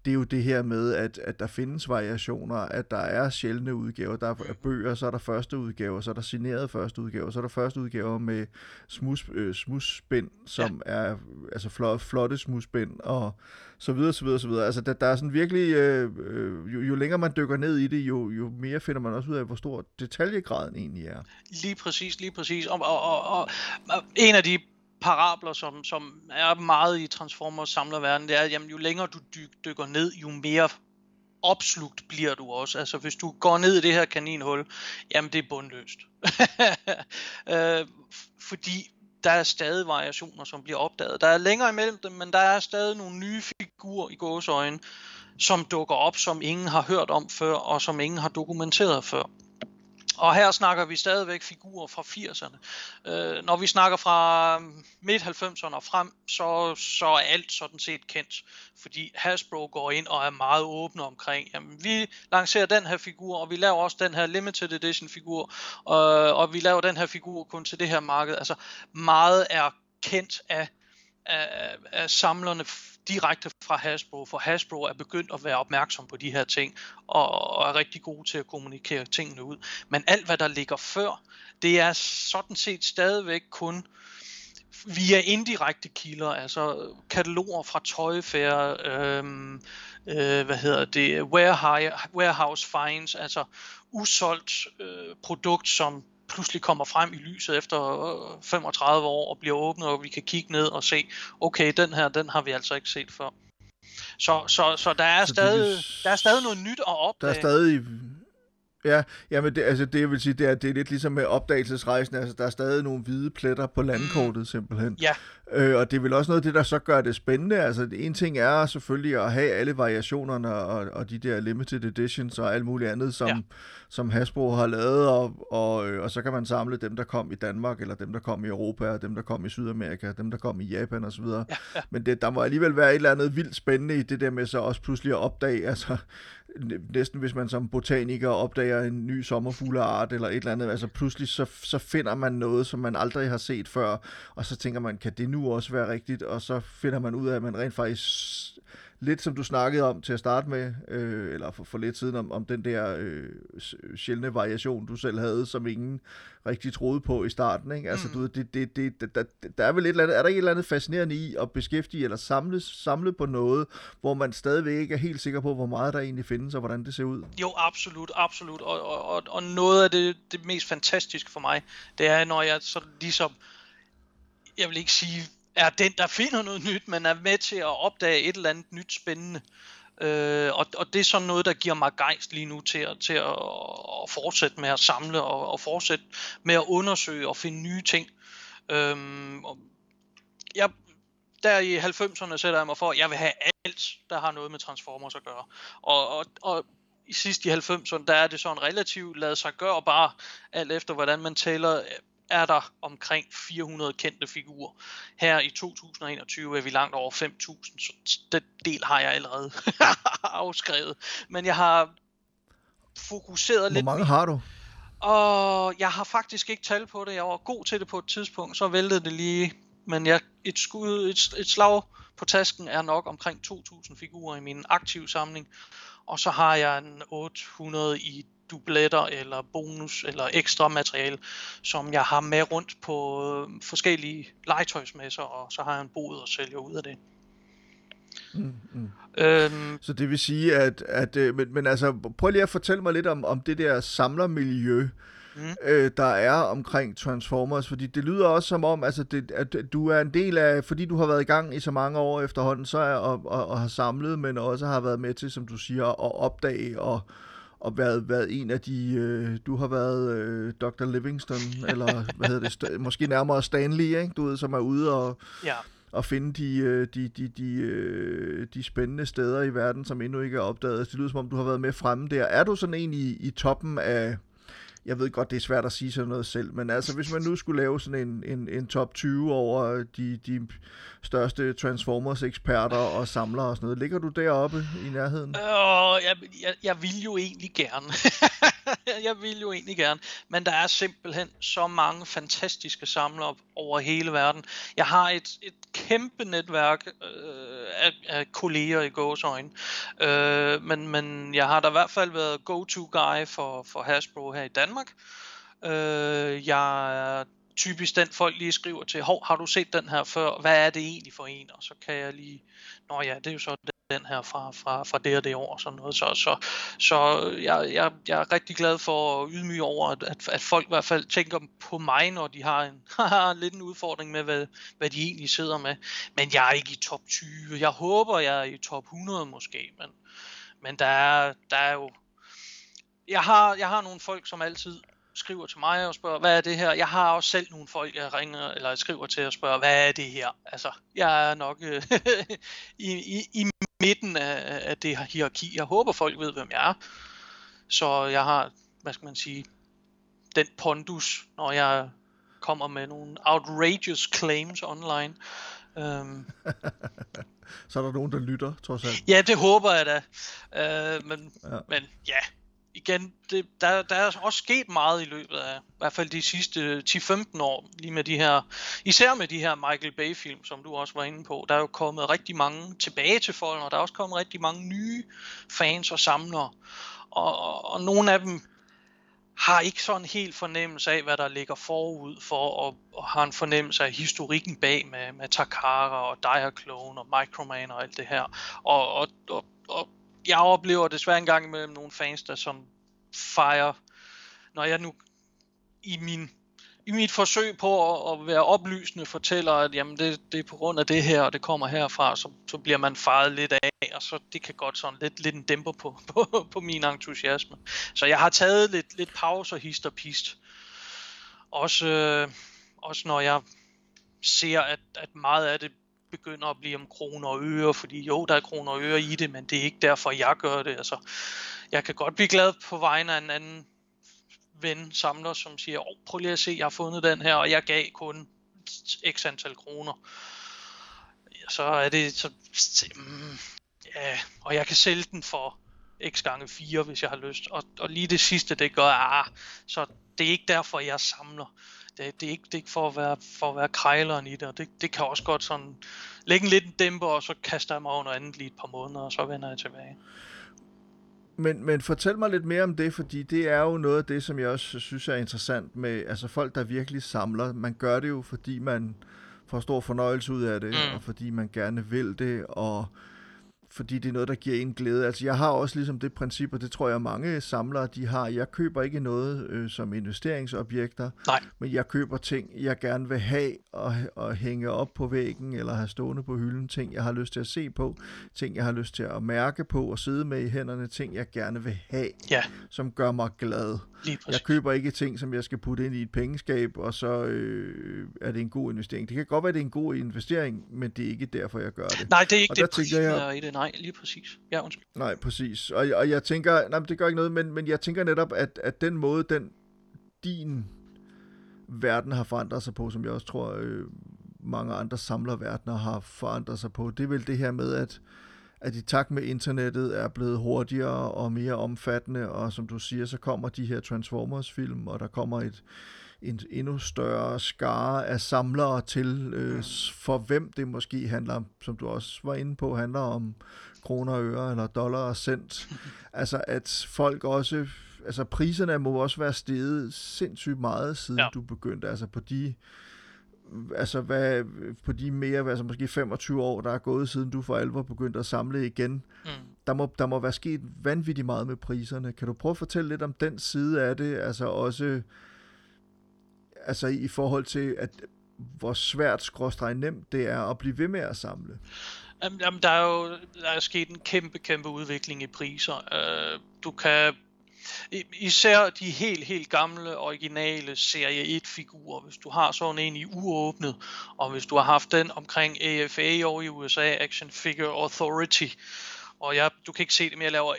Speaker 1: det er jo det her med, at, at der findes variationer, at der er sjældne udgaver, der er bøger, så er der første udgaver, så er der signerede første udgaver, så er der første udgaver med smus, øh, smusspind, som ja. er altså flot, flotte smusspind, og så videre, så videre, så videre. Altså, der, der er sådan virkelig, øh, øh, jo, jo længere man dykker ned i det, jo, jo mere finder man også ud af, hvor stor detaljegraden egentlig er.
Speaker 2: Lige præcis, lige præcis. Og, og, og, og en af de parabler, som, som er meget i Transformers samlerverden, det er, at jamen, jo længere du dykker ned, jo mere opslugt bliver du også. Altså hvis du går ned i det her kaninhul, jamen det er bundløst. øh, fordi der er stadig variationer, som bliver opdaget. Der er længere imellem dem, men der er stadig nogle nye figurer i gåsøjne, som dukker op, som ingen har hørt om før, og som ingen har dokumenteret før. Og her snakker vi stadigvæk figurer fra 80'erne. Øh, når vi snakker fra midt-90'erne og frem, så, så er alt sådan set kendt. Fordi Hasbro går ind og er meget åbne omkring, jamen vi lancerer den her figur, og vi laver også den her limited edition figur, og, og vi laver den her figur kun til det her marked. Altså meget er kendt af, af, af samlerne direkte fra Hasbro, for Hasbro er begyndt at være opmærksom på de her ting, og, og er rigtig gode til at kommunikere tingene ud. Men alt hvad der ligger før, det er sådan set stadigvæk kun via indirekte kilder, altså kataloger fra Tøjfair, øhm, øh, hvad hedder det, warehouse, warehouse finds, altså usolgt øh, produkt, som pludselig kommer frem i lyset efter 35 øh, år og bliver åbnet, og vi kan kigge ned og se, okay, den her, den har vi altså ikke set før. Så, så, så der er, så stadig, vil... der er stadig noget nyt at opdage.
Speaker 1: Der er stadig Ja, jamen det, altså det jeg vil sige, det er, det er lidt ligesom med opdagelsesrejsen, altså der er stadig nogle hvide pletter på landkortet mm. simpelthen.
Speaker 2: Ja.
Speaker 1: Øh, og det er vel også noget af det, der så gør det spændende. Altså en ting er selvfølgelig at have alle variationerne og, og de der limited editions og alt muligt andet, som, ja. som Hasbro har lavet, og, og, øh, og så kan man samle dem, der kom i Danmark, eller dem, der kom i Europa, og dem, der kom i Sydamerika, dem, der kom i Japan osv. Ja, ja. Men det, der må alligevel være et eller andet vildt spændende i det der med så også pludselig at opdage, altså næsten hvis man som botaniker opdager en ny sommerfugleart eller et eller andet, altså pludselig så, så finder man noget, som man aldrig har set før, og så tænker man, kan det nu også være rigtigt, og så finder man ud af, at man rent faktisk lidt som du snakkede om til at starte med, øh, eller for, for lidt siden, om, om den der øh, sjældne variation, du selv havde, som ingen rigtig troede på i starten. Ikke? Altså, mm. du, det, det, det, der, der er vel et eller andet, er der ikke et eller andet fascinerende i at beskæftige eller samle, samle på noget, hvor man stadigvæk ikke er helt sikker på, hvor meget der egentlig findes, og hvordan det ser ud?
Speaker 2: Jo, absolut, absolut. Og, og, og, og noget af det, det mest fantastiske for mig, det er, når jeg så ligesom, jeg vil ikke sige er den, der finder noget nyt, men er med til at opdage et eller andet nyt spændende. Øh, og, og det er sådan noget, der giver mig gejst lige nu til, til at, at fortsætte med at samle og, og fortsætte med at undersøge og finde nye ting. Øh, og jeg, der i 90'erne sætter jeg mig for, at jeg vil have alt, der har noget med Transformers at gøre. Og, og, og i sidste i 90'erne, der er det sådan relativt lade sig gøre bare, alt efter hvordan man tæller er der omkring 400 kendte figurer. Her i 2021 er vi langt over 5.000, så den del har jeg allerede afskrevet. Men jeg har fokuseret
Speaker 1: Hvor
Speaker 2: lidt...
Speaker 1: Hvor mange har du?
Speaker 2: Og jeg har faktisk ikke tal på det. Jeg var god til det på et tidspunkt, så væltede det lige. Men jeg, et, skud, et, et slag på tasken er nok omkring 2.000 figurer i min aktive samling. Og så har jeg en 800 i dubletter eller bonus eller ekstra materiale, som jeg har med rundt på øh, forskellige legetøjsmesser, og så har jeg en bod og sælger ud af det.
Speaker 1: Mm, mm. Øhm, så det vil sige, at, at øh, men, men altså, prøv lige at fortælle mig lidt om, om det der samlermiljø, mm. øh, der er omkring Transformers, fordi det lyder også som om, altså det, at du er en del af, fordi du har været i gang i så mange år efterhånden, så er og, og, og har samlet, men også har været med til, som du siger, at opdage og, og været, været en af de, øh, du har været øh, Dr. Livingston, eller hvad hedder det, st- måske nærmere Stanley, ikke? Du ved, som er ude og, ja. og finde de, øh, de, de, de, øh, de spændende steder i verden, som endnu ikke er opdaget. Det lyder som om, du har været med fremme der. Er du sådan en i, i toppen af, jeg ved godt, det er svært at sige sådan noget selv, men altså hvis man nu skulle lave sådan en, en, en top 20 over de, de største Transformers-eksperter og samlere og sådan noget, ligger du deroppe i nærheden?
Speaker 2: Øh, jeg, jeg, jeg vil jo egentlig gerne. jeg vil jo egentlig gerne. Men der er simpelthen så mange fantastiske samlere over hele verden. Jeg har et, et kæmpe netværk øh, af, af kolleger i gåsøjne. Øh, men, men jeg har da i hvert fald været go-to-guy for, for Hasbro her i Danmark. Øh, jeg er typisk den folk lige skriver til, hov, har du set den her før? Hvad er det egentlig for en? Og så kan jeg lige, nå ja, det er jo så den her fra, fra, fra det og det år og sådan noget. Så, så, så jeg, jeg, jeg er rigtig glad for at ydmyge over, at, at, at folk i hvert fald tænker på mig, når de har en lidt en udfordring med, hvad, hvad de egentlig sidder med. Men jeg er ikke i top 20. Jeg håber, jeg er i top 100 måske, men, men der, er, der er jo... Jeg har, jeg har nogle folk, som altid skriver til mig og spørger, hvad er det her? Jeg har også selv nogle folk, jeg ringer eller skriver til og spørger, hvad er det her? Altså, jeg er nok øh, i, i, i midten af, af det her hierarki. Jeg håber, folk ved, hvem jeg er. Så jeg har, hvad skal man sige, den pondus, når jeg kommer med nogle outrageous claims online. Um,
Speaker 1: så er der nogen, der lytter, trods alt.
Speaker 2: Ja, det håber jeg da. Uh, men, ja. men ja, igen, det, der, der er også sket meget i løbet af i hvert fald de sidste 10-15 år, lige med de her, især med de her Michael Bay film, som du også var inde på. Der er jo kommet rigtig mange tilbage til folk, og der er også kommet rigtig mange nye fans og samlere. Og, og, og nogle af dem har ikke sådan en helt fornemmelse af, hvad der ligger forud for, og, og har en fornemmelse af historikken bag med, med Takara og Diaclone og Microman og alt det her. Og, og, og, og jeg oplever desværre en gang imellem nogle fans, der som fejrer, når jeg nu i min i mit forsøg på at, at være oplysende fortæller, at jamen det, det er på grund af det her, og det kommer herfra, så, så bliver man faret lidt af, og så det kan godt sådan lidt, lidt en dæmper på, på, på min entusiasme. Så jeg har taget lidt, lidt pause og hist og pist. Også, øh, også når jeg ser, at, at meget af det begynder at blive om kroner og øre, fordi jo, der er kroner og øre i det, men det er ikke derfor, jeg gør det. Altså, jeg kan godt blive glad på vegne af en anden ven, samler, som siger, oh, prøv lige at se, jeg har fundet den her, og jeg gav kun x antal kroner. Så er det, så, mm, ja, og jeg kan sælge den for x gange 4, hvis jeg har lyst. Og, og lige det sidste, det gør, ah, så det er ikke derfor, jeg samler. Det, det, er ikke, det er ikke for at være, for at være krejleren i det, og det, det kan også godt sådan lægge en lidt dæmper, og så kaster jeg mig noget andet lige et par måneder, og så vender jeg tilbage.
Speaker 1: Men, men fortæl mig lidt mere om det, fordi det er jo noget af det, som jeg også synes er interessant med altså folk, der virkelig samler. Man gør det jo, fordi man får stor fornøjelse ud af det, mm. og fordi man gerne vil det, og fordi det er noget, der giver en glæde. Altså jeg har også ligesom det princip, og det tror jeg mange samlere de har. Jeg køber ikke noget øh, som investeringsobjekter,
Speaker 2: Nej.
Speaker 1: men jeg køber ting, jeg gerne vil have og, og hænge op på væggen eller have stående på hylden. Ting, jeg har lyst til at se på, ting, jeg har lyst til at mærke på og sidde med i hænderne. Ting, jeg gerne vil have,
Speaker 2: ja.
Speaker 1: som gør mig glad. Jeg køber ikke ting, som jeg skal putte ind i et pengeskab, og så øh, er det en god investering. Det kan godt være, det er en god investering, men det er ikke derfor, jeg gør det.
Speaker 2: Nej, det er ikke
Speaker 1: og
Speaker 2: det tænker jeg... i det. Nej, lige præcis. Ja, undskyld.
Speaker 1: Nej, præcis. Og, og jeg tænker, nej, det gør ikke noget, men, men jeg tænker netop, at, at den måde, den din verden har forandret sig på, som jeg også tror, øh, mange andre samlerverdener har forandret sig på, det er vel det her med, at at i takt med internettet er blevet hurtigere og mere omfattende, og som du siger, så kommer de her Transformers-film, og der kommer et, en endnu større skare af samlere til, øh, mm. for hvem det måske handler, som du også var inde på, handler om kroner og øre, eller dollar og cent. altså at folk også, altså priserne må også være steget sindssygt meget, siden ja. du begyndte, altså på de altså hvad, på de mere, altså måske 25 år, der er gået siden du for alvor begyndte at samle igen, mm. der, må, der må være sket vanvittigt meget med priserne. Kan du prøve at fortælle lidt om den side af det, altså også altså i forhold til, at hvor svært, skråstrej nemt det er at blive ved med at samle?
Speaker 2: Jamen, der er jo der er sket en kæmpe, kæmpe udvikling i priser. Uh, du kan Især de helt, helt gamle, originale Serie 1-figurer. Hvis du har sådan en i uåbnet, og hvis du har haft den omkring AFA over i USA, Action Figure Authority, og jeg, du kan ikke se det, men jeg laver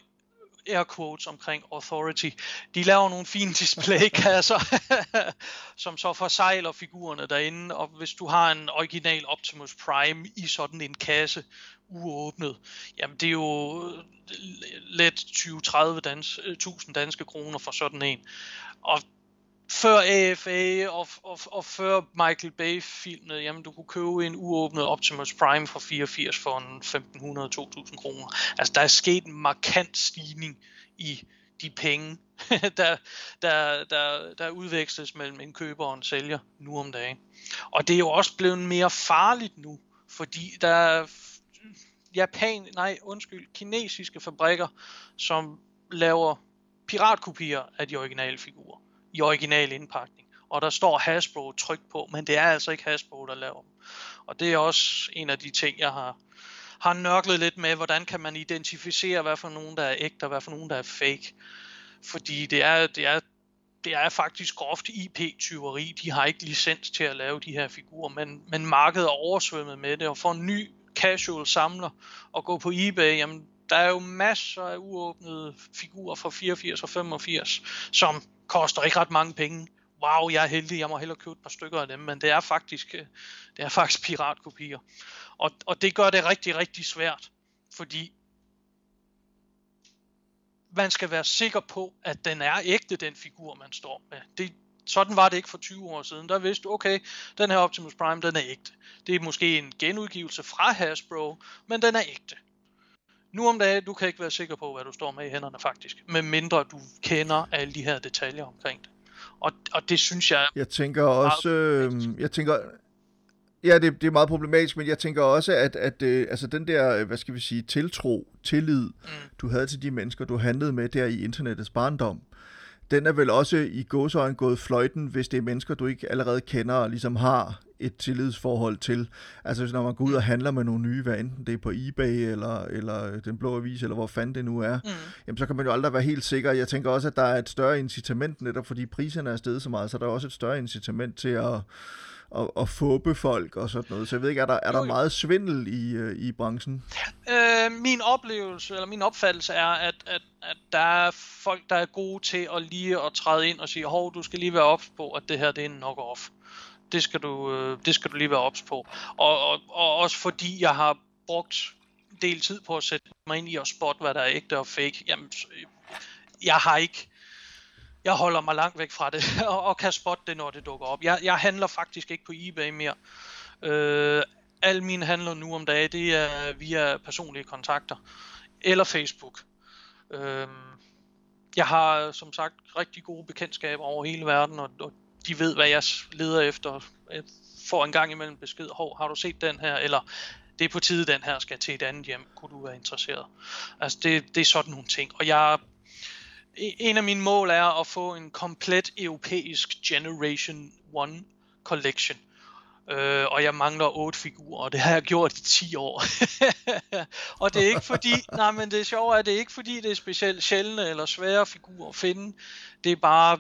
Speaker 2: air quotes omkring Authority. De laver nogle fine displaykasser, som så forsejler figurerne derinde, og hvis du har en original Optimus Prime i sådan en kasse, uåbnet, jamen det er jo øh, let 20-30 dans, øh, 1000 danske kroner for sådan en. Og før AFA og, og, og før Michael Bay filmene, jamen du kunne købe en uåbnet Optimus Prime for 84 for en 1500-2000 kroner. Altså der er sket en markant stigning i de penge, der, der, der, der udveksles mellem en køber og en sælger nu om dagen. Og det er jo også blevet mere farligt nu, fordi der Japan, nej undskyld, kinesiske fabrikker, som laver piratkopier af de originale figurer i original indpakning. Og der står Hasbro trygt på, men det er altså ikke Hasbro, der laver dem. Og det er også en af de ting, jeg har, har nørklet lidt med, hvordan kan man identificere, hvad for nogen, der er ægte, og hvad for nogen, der er fake. Fordi det er, det er, det er faktisk groft IP-tyveri. De har ikke licens til at lave de her figurer, men, men markedet er oversvømmet med det, og for en ny casual samler og gå på eBay, jamen der er jo masser af uåbnede figurer fra 84 og 85, som koster ikke ret mange penge. Wow, jeg er heldig, jeg må hellere købe et par stykker af dem, men det er faktisk, øh, det er faktisk piratkopier. Og, og det gør det rigtig, rigtig svært, fordi man skal være sikker på, at den er ægte, den figur, man står med. Det, sådan var det ikke for 20 år siden. Der vidste du, okay, den her Optimus Prime, den er ægte. Det er måske en genudgivelse fra Hasbro, men den er ægte. Nu om dagen, du kan ikke være sikker på, hvad du står med i hænderne faktisk, med mindre du kender alle de her detaljer omkring det. Og, og det synes jeg...
Speaker 1: Jeg tænker også... Øh, jeg tænker, Ja, det, det er meget problematisk, men jeg tænker også, at, at øh, altså den der, øh, hvad skal vi sige, tiltro, tillid, mm. du havde til de mennesker, du handlede med der i internettets barndom, den er vel også i gåsøjne gået fløjten, hvis det er mennesker, du ikke allerede kender og ligesom har et tillidsforhold til. Altså hvis når man går ud og handler med nogle nye, hvad enten det er på eBay eller, eller Den Blå Avis, eller hvor fanden det nu er, mm. jamen så kan man jo aldrig være helt sikker. Jeg tænker også, at der er et større incitament, netop fordi priserne er steget så meget, så der er også et større incitament til at og, og fåbe folk og sådan noget. Så jeg ved ikke, er der, er der meget svindel i, øh, i branchen?
Speaker 2: Øh, min oplevelse, eller min opfattelse er, at, at, at der er folk, der er gode til at lige at træde ind og sige, hov, du skal lige være ops på, at det her det er en knock-off. Det skal du, øh, det skal du lige være ops på. Og, og, og også fordi jeg har brugt del tid på at sætte mig ind i at spotte, hvad der er ægte og fake. Jamen, jeg har ikke jeg holder mig langt væk fra det, og, og kan spotte det, når det dukker op. Jeg, jeg handler faktisk ikke på eBay mere. Øh, alle mine handler nu om dagen, det er via personlige kontakter, eller Facebook. Øh, jeg har som sagt rigtig gode bekendtskaber over hele verden, og, og de ved, hvad jeg leder efter. Jeg får en gang imellem besked, hov, har du set den her, eller det er på tide, den her skal til et andet hjem, kunne du være interesseret? Altså, det, det er sådan nogle ting, og jeg en af mine mål er at få en komplet europæisk Generation 1 collection. Øh, og jeg mangler otte figurer, og det har jeg gjort i 10 år. og det er ikke fordi, nej, men det er sjovt, at det er ikke fordi, det er specielt sjældne eller svære figurer at finde. Det er bare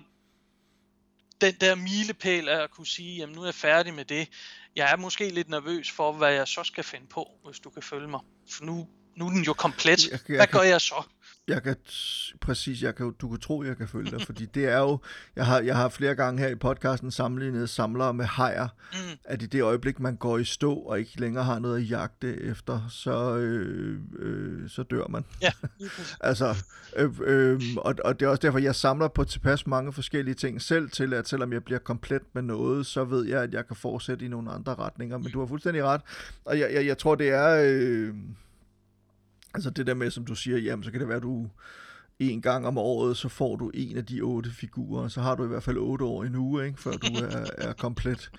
Speaker 2: den der milepæl af at kunne sige, jamen nu er jeg færdig med det. Jeg er måske lidt nervøs for, hvad jeg så skal finde på, hvis du kan følge mig. For nu, nu er den jo komplet. Hvad gør jeg så?
Speaker 1: Jeg kan, præcis, jeg kan, du kan tro, jeg kan følge dig, fordi det er jo, jeg har, jeg har flere gange her i podcasten sammenlignet samlere med hajer, mm. at i det øjeblik, man går i stå og ikke længere har noget at jagte efter, så, øh, øh, så dør man.
Speaker 2: Ja,
Speaker 1: altså, øh, øh, og, og det er også derfor, jeg samler på tilpas mange forskellige ting selv til, at selvom jeg bliver komplet med noget, så ved jeg, at jeg kan fortsætte i nogle andre retninger, men mm. du har fuldstændig ret, og jeg, jeg, jeg tror, det er... Øh, Altså det der med, som du siger, jamen så kan det være, at du en gang om året, så får du en af de otte figurer, så har du i hvert fald otte år endnu, ikke, før du er, er komplet.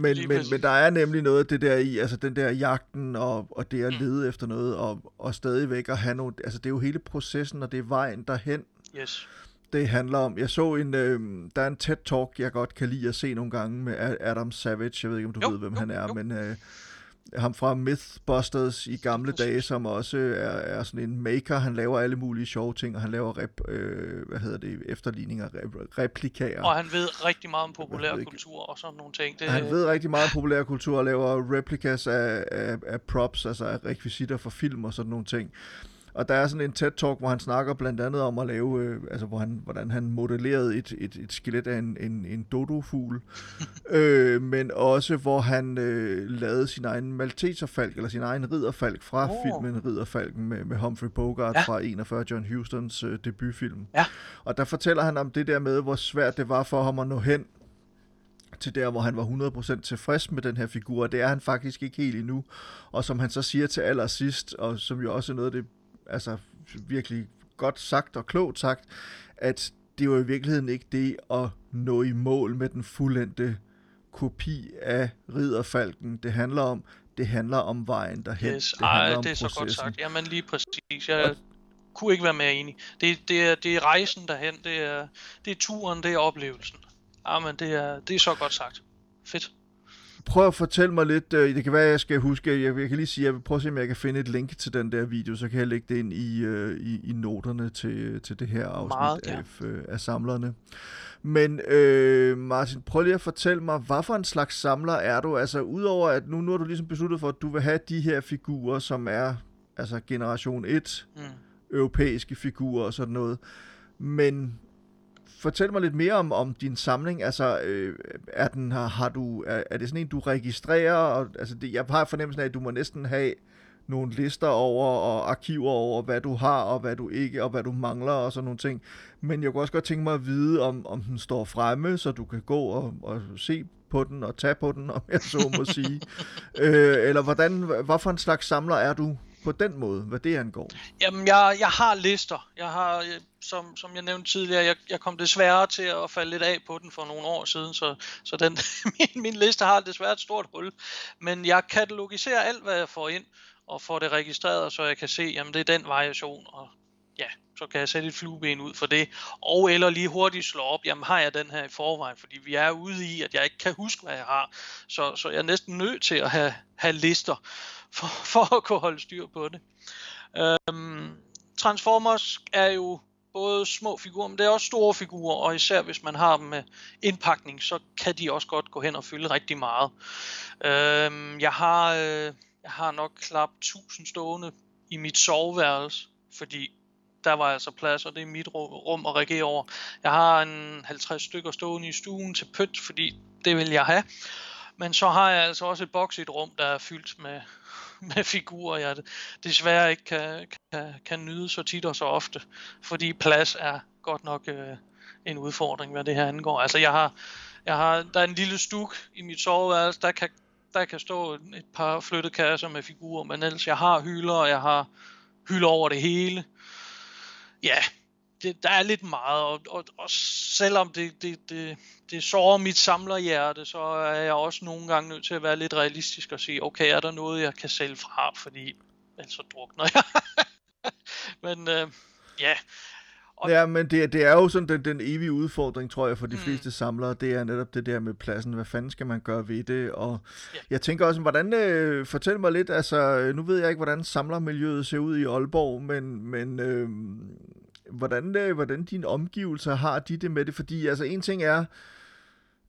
Speaker 1: Men, men, men der er nemlig noget af det der i, altså den der jagten, og, og det at mm. lede efter noget, og, og stadigvæk at have noget, altså det er jo hele processen, og det er vejen derhen.
Speaker 2: Yes
Speaker 1: det handler om. Jeg så en, øh, der er en TED-talk, jeg godt kan lide at se nogle gange med Adam Savage. Jeg ved ikke, om du jo, ved, hvem jo, han er, jo. men øh, ham fra Mythbusters i gamle dage, som også er, er sådan en maker. Han laver alle mulige sjove ting, og han laver rep, øh, hvad hedder det, efterligninger, rep, replikager.
Speaker 2: Og han ved rigtig meget om populær kultur og sådan nogle ting.
Speaker 1: Det... Han ved rigtig meget om populær kultur og laver replikas af, af, af props, altså af rekvisitter for film og sådan nogle ting. Og der er sådan en TED-talk, hvor han snakker blandt andet om at lave, øh, altså hvor han, hvordan han modellerede et, et, et skelet af en, en, en dodo-fugl, øh, men også hvor han øh, lavede sin egen malteserfalk, eller sin egen ridderfalk fra oh. filmen Ridderfalken med, med Humphrey Bogart ja. fra 41 John Hustons øh, debutfilm.
Speaker 2: Ja.
Speaker 1: Og der fortæller han om det der med, hvor svært det var for ham at nå hen til der, hvor han var 100% tilfreds med den her figur, det er han faktisk ikke helt endnu. Og som han så siger til allersidst, og som jo også er noget af det altså virkelig godt sagt og klogt sagt, at det var i virkeligheden ikke det at nå i mål med den fuldendte kopi af Ridderfalken. Det handler om, det handler om vejen derhen.
Speaker 2: Yes, det, ej, det er så godt sagt. Jamen lige præcis. Jeg og, kunne ikke være mere enig. Det, det, er, det er rejsen derhen, det er, det er turen, det er oplevelsen. Jamen det er, det er så godt sagt. Fedt
Speaker 1: prøv at fortælle mig lidt, øh, det kan være, jeg skal huske, jeg, jeg kan lige sige, jeg vil prøve at se, om jeg kan finde et link til den der video, så kan jeg lægge det ind i, øh, i, i noterne til, til det her afsnit af, øh, af samlerne. Men øh, Martin, prøv lige at fortælle mig, hvad for en slags samler er du? Altså udover at nu, nu har du ligesom besluttet for, at du vil have de her figurer, som er altså generation 1, mm. europæiske figurer og sådan noget. Men fortæl mig lidt mere om, om din samling. Altså, øh, er, den, har, har du, er, er det sådan en, du registrerer? Og, altså, det, jeg har fornemmelsen af, at du må næsten have nogle lister over og arkiver over, hvad du har og hvad du ikke, og hvad du mangler og sådan nogle ting. Men jeg kunne også godt tænke mig at vide, om, om den står fremme, så du kan gå og, og se på den og tage på den, om jeg så må sige. øh, eller hvordan, hvad for en slags samler er du? På den måde, hvad det angår?
Speaker 2: Jamen, jeg, jeg har lister. Jeg har, øh, som, som jeg nævnte tidligere, jeg, jeg kom desværre til at falde lidt af på den for nogle år siden, så, så den, min, min liste har desværre et stort hul. Men jeg katalogiserer alt, hvad jeg får ind, og får det registreret, så jeg kan se, jamen det er den variation, og ja, så kan jeg sætte et flueben ud for det. Og eller lige hurtigt slå op, jamen har jeg den her i forvejen, fordi vi er ude i, at jeg ikke kan huske, hvad jeg har. Så, så jeg er næsten nødt til at have, have lister, for, for at kunne holde styr på det. Øhm, Transformers er jo både små figurer, men det er også store figurer, og især hvis man har dem med indpakning, så kan de også godt gå hen og fylde rigtig meget. Øhm, jeg har... Øh, jeg har nok klap 1000 stående i mit soveværelse, fordi der var altså plads, og det er mit rum at regere over. Jeg har en 50 stykker stående i stuen til pyt, fordi det vil jeg have. Men så har jeg altså også et boks i et rum, der er fyldt med, med figurer, jeg desværre ikke kan, kan, kan nyde så tit og så ofte, fordi plads er godt nok øh, en udfordring, hvad det her angår. Altså jeg har, jeg har, der er en lille stuk i mit soveværelse, der kan der kan stå et par flyttekasser med figurer, men ellers jeg har hylder, og jeg har hylder over det hele. Ja, det, der er lidt meget, og, og, og selvom det, det, det, det sårer mit samlerhjerte, så er jeg også nogle gange nødt til at være lidt realistisk og sige, okay, er der noget, jeg kan sælge fra, fordi ellers så drukner jeg. men øh, ja,
Speaker 1: og... Ja, men det, det er jo sådan den, den evige udfordring, tror jeg, for de mm. fleste samlere. Det er netop det der med pladsen. Hvad fanden skal man gøre ved det? Og ja. jeg tænker også, hvordan... Øh, fortæl mig lidt, altså... Nu ved jeg ikke, hvordan samlermiljøet ser ud i Aalborg, men... men øh, hvordan, øh, hvordan dine omgivelser har de det med det? Fordi altså, en ting er...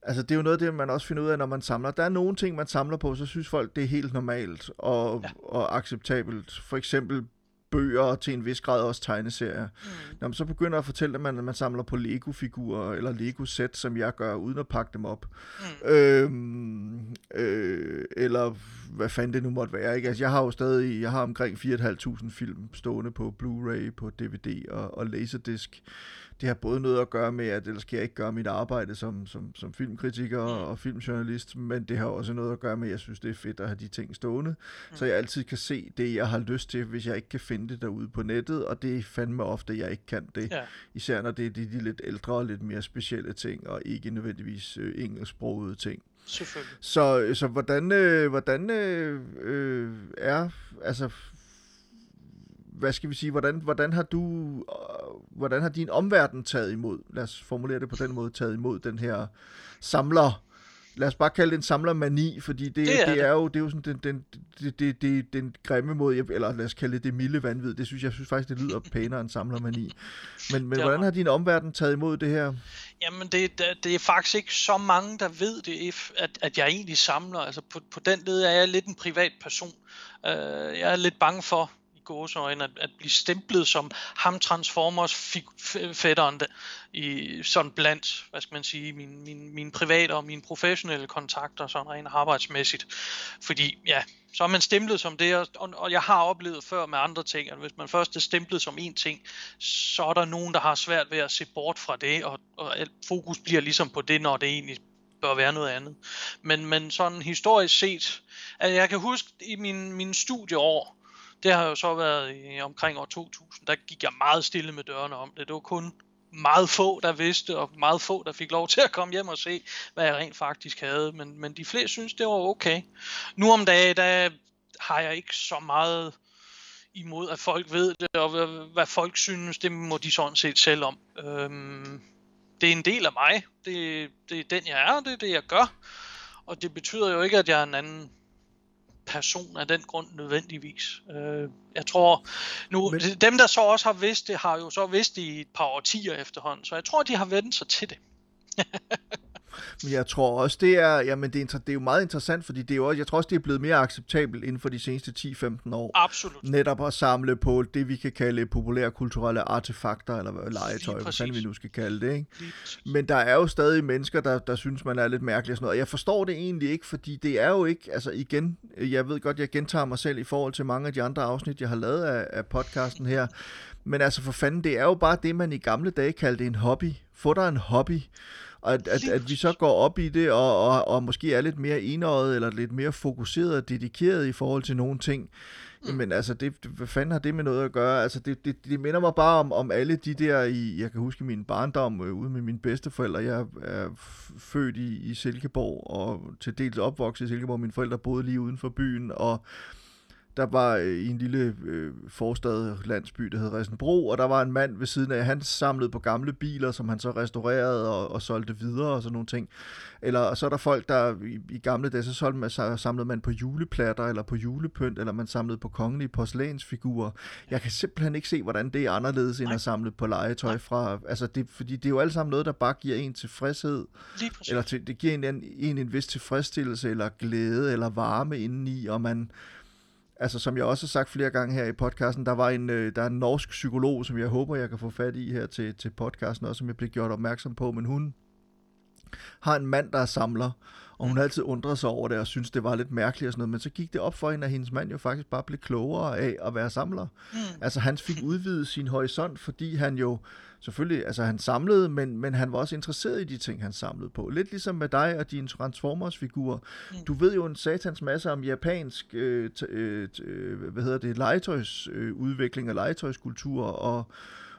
Speaker 1: Altså, det er jo noget det, man også finder ud af, når man samler. Der er nogle ting, man samler på, så synes folk, det er helt normalt og, ja. og acceptabelt. For eksempel bøger og til en vis grad også tegneserier. Mm. Når man så begynder at fortælle, at man, at man samler på Lego-figurer eller Lego-sæt, som jeg gør, uden at pakke dem op. Mm. Øhm, øh, eller hvad fanden det nu måtte være. Ikke? Altså, jeg har jo stadig jeg har omkring 4.500 film stående på Blu-ray, på DVD og, og Laserdisc det har både noget at gøre med, at ellers kan jeg ikke gøre mit arbejde som, som, som filmkritiker mm. og filmjournalist, men det har også noget at gøre med, at jeg synes, det er fedt at have de ting stående, mm. så jeg altid kan se det, jeg har lyst til, hvis jeg ikke kan finde det derude på nettet, og det er fandme ofte, jeg ikke kan det. Ja. Især når det er de, de lidt ældre og lidt mere specielle ting, og ikke nødvendigvis øh, engelsksprogede ting. Så, så hvordan, øh, hvordan øh, øh, er, altså hvad skal vi sige, hvordan, hvordan har du, øh, hvordan har din omverden taget imod, lad os formulere det på den måde, taget imod den her samler, lad os bare kalde det en samlermani, fordi det, det, er, det, det. er jo det er jo sådan den, den, det, det, det, den grimme måde, eller lad os kalde det det milde vanvid, det synes jeg synes faktisk, det lyder pænere end samlermani. Men, men hvordan har din omverden taget imod det her?
Speaker 2: Jamen, det, det, det er faktisk ikke så mange, der ved det, at, at jeg egentlig samler. Altså, på, på den led er jeg lidt en privat person. Uh, jeg er lidt bange for, gåseøjne at, at blive stemplet som ham Transformers fætteren i sådan blandt, hvad skal man sige, mine, mine, mine private og mine professionelle kontakter, sådan rent arbejdsmæssigt. Fordi ja, så er man stemplet som det, og, og jeg har oplevet før med andre ting, at hvis man først er stemplet som en ting, så er der nogen, der har svært ved at se bort fra det, og, og fokus bliver ligesom på det, når det egentlig bør være noget andet. Men, men sådan historisk set, at jeg kan huske i min, min studieår, det har jo så været i omkring år 2000, der gik jeg meget stille med dørene om det. Det var kun meget få, der vidste, og meget få, der fik lov til at komme hjem og se, hvad jeg rent faktisk havde. Men, men de fleste synes, det var okay. Nu om dagen, der har jeg ikke så meget imod, at folk ved det, og hvad, hvad folk synes, det må de sådan set selv om. Øhm, det er en del af mig. Det, det er den, jeg er, det er det, jeg gør. Og det betyder jo ikke, at jeg er en anden person af den grund nødvendigvis. Øh, jeg tror, nu, Men... dem der så også har vidst det, har jo så vidst det i et par årtier efterhånden, så jeg tror, de har vendt sig til det.
Speaker 1: Men jeg tror også, det er, jamen det er, det er jo meget interessant, fordi det er jo også, jeg tror også, det er blevet mere acceptabelt inden for de seneste 10-15 år.
Speaker 2: Absolut.
Speaker 1: Netop at samle på det, vi kan kalde populære kulturelle artefakter, eller legetøj, hvad fanden vi nu skal kalde det. Ikke? Men der er jo stadig mennesker, der, der synes, man er lidt mærkelig og sådan noget. Jeg forstår det egentlig ikke, fordi det er jo ikke, altså igen, jeg ved godt, jeg gentager mig selv i forhold til mange af de andre afsnit, jeg har lavet af, af podcasten her, men altså for fanden, det er jo bare det, man i gamle dage kaldte en hobby. Få dig en hobby. Og at, at, at vi så går op i det, og, og, og måske er lidt mere enøjet, eller lidt mere fokuseret og dedikeret i forhold til nogle ting. Mm. Jamen altså, det, hvad fanden har det med noget at gøre? Altså, det, det, det minder mig bare om, om alle de der, i, jeg kan huske min barndom øh, ude med mine bedsteforældre. Jeg er født i, i Silkeborg, og til dels opvokset i Silkeborg. Mine forældre boede lige uden for byen, og der var øh, i en lille øh, forstad landsby, der hed Resenbro, og der var en mand ved siden af, han samlede på gamle biler, som han så restaurerede og, og solgte videre og sådan nogle ting. Eller og så er der folk, der i, i gamle dage, så, solgte man, så samlede man på juleplatter, eller på julepynt, eller man samlede på kongelige porcelænsfigurer. Jeg kan simpelthen ikke se, hvordan det er anderledes, end
Speaker 2: Nej.
Speaker 1: at samle på legetøj fra, altså det, fordi det er jo alt sammen noget, der bare giver en tilfredshed, eller til, det giver en, en, en en vis tilfredsstillelse, eller glæde, eller varme indeni, og man, altså som jeg også har sagt flere gange her i podcasten, der var en, øh, der er en norsk psykolog, som jeg håber, jeg kan få fat i her til, til podcasten, også som jeg blev gjort opmærksom på, men hun har en mand, der er samler, og hun har altid undret sig over det, og synes, det var lidt mærkeligt og sådan noget, men så gik det op for hende, at hendes mand jo faktisk bare blev klogere af at være samler.
Speaker 2: Mm.
Speaker 1: Altså han fik udvidet sin horisont, fordi han jo selvfølgelig, altså han samlede, men, men han var også interesseret i de ting, han samlede på. Lidt ligesom med dig og dine Transformers-figurer.
Speaker 2: Mm.
Speaker 1: Du ved jo en satans masse om japansk, øh, t- øh, t- øh, hvad hedder det, legetøjsudvikling øh, og legetøjskultur, og,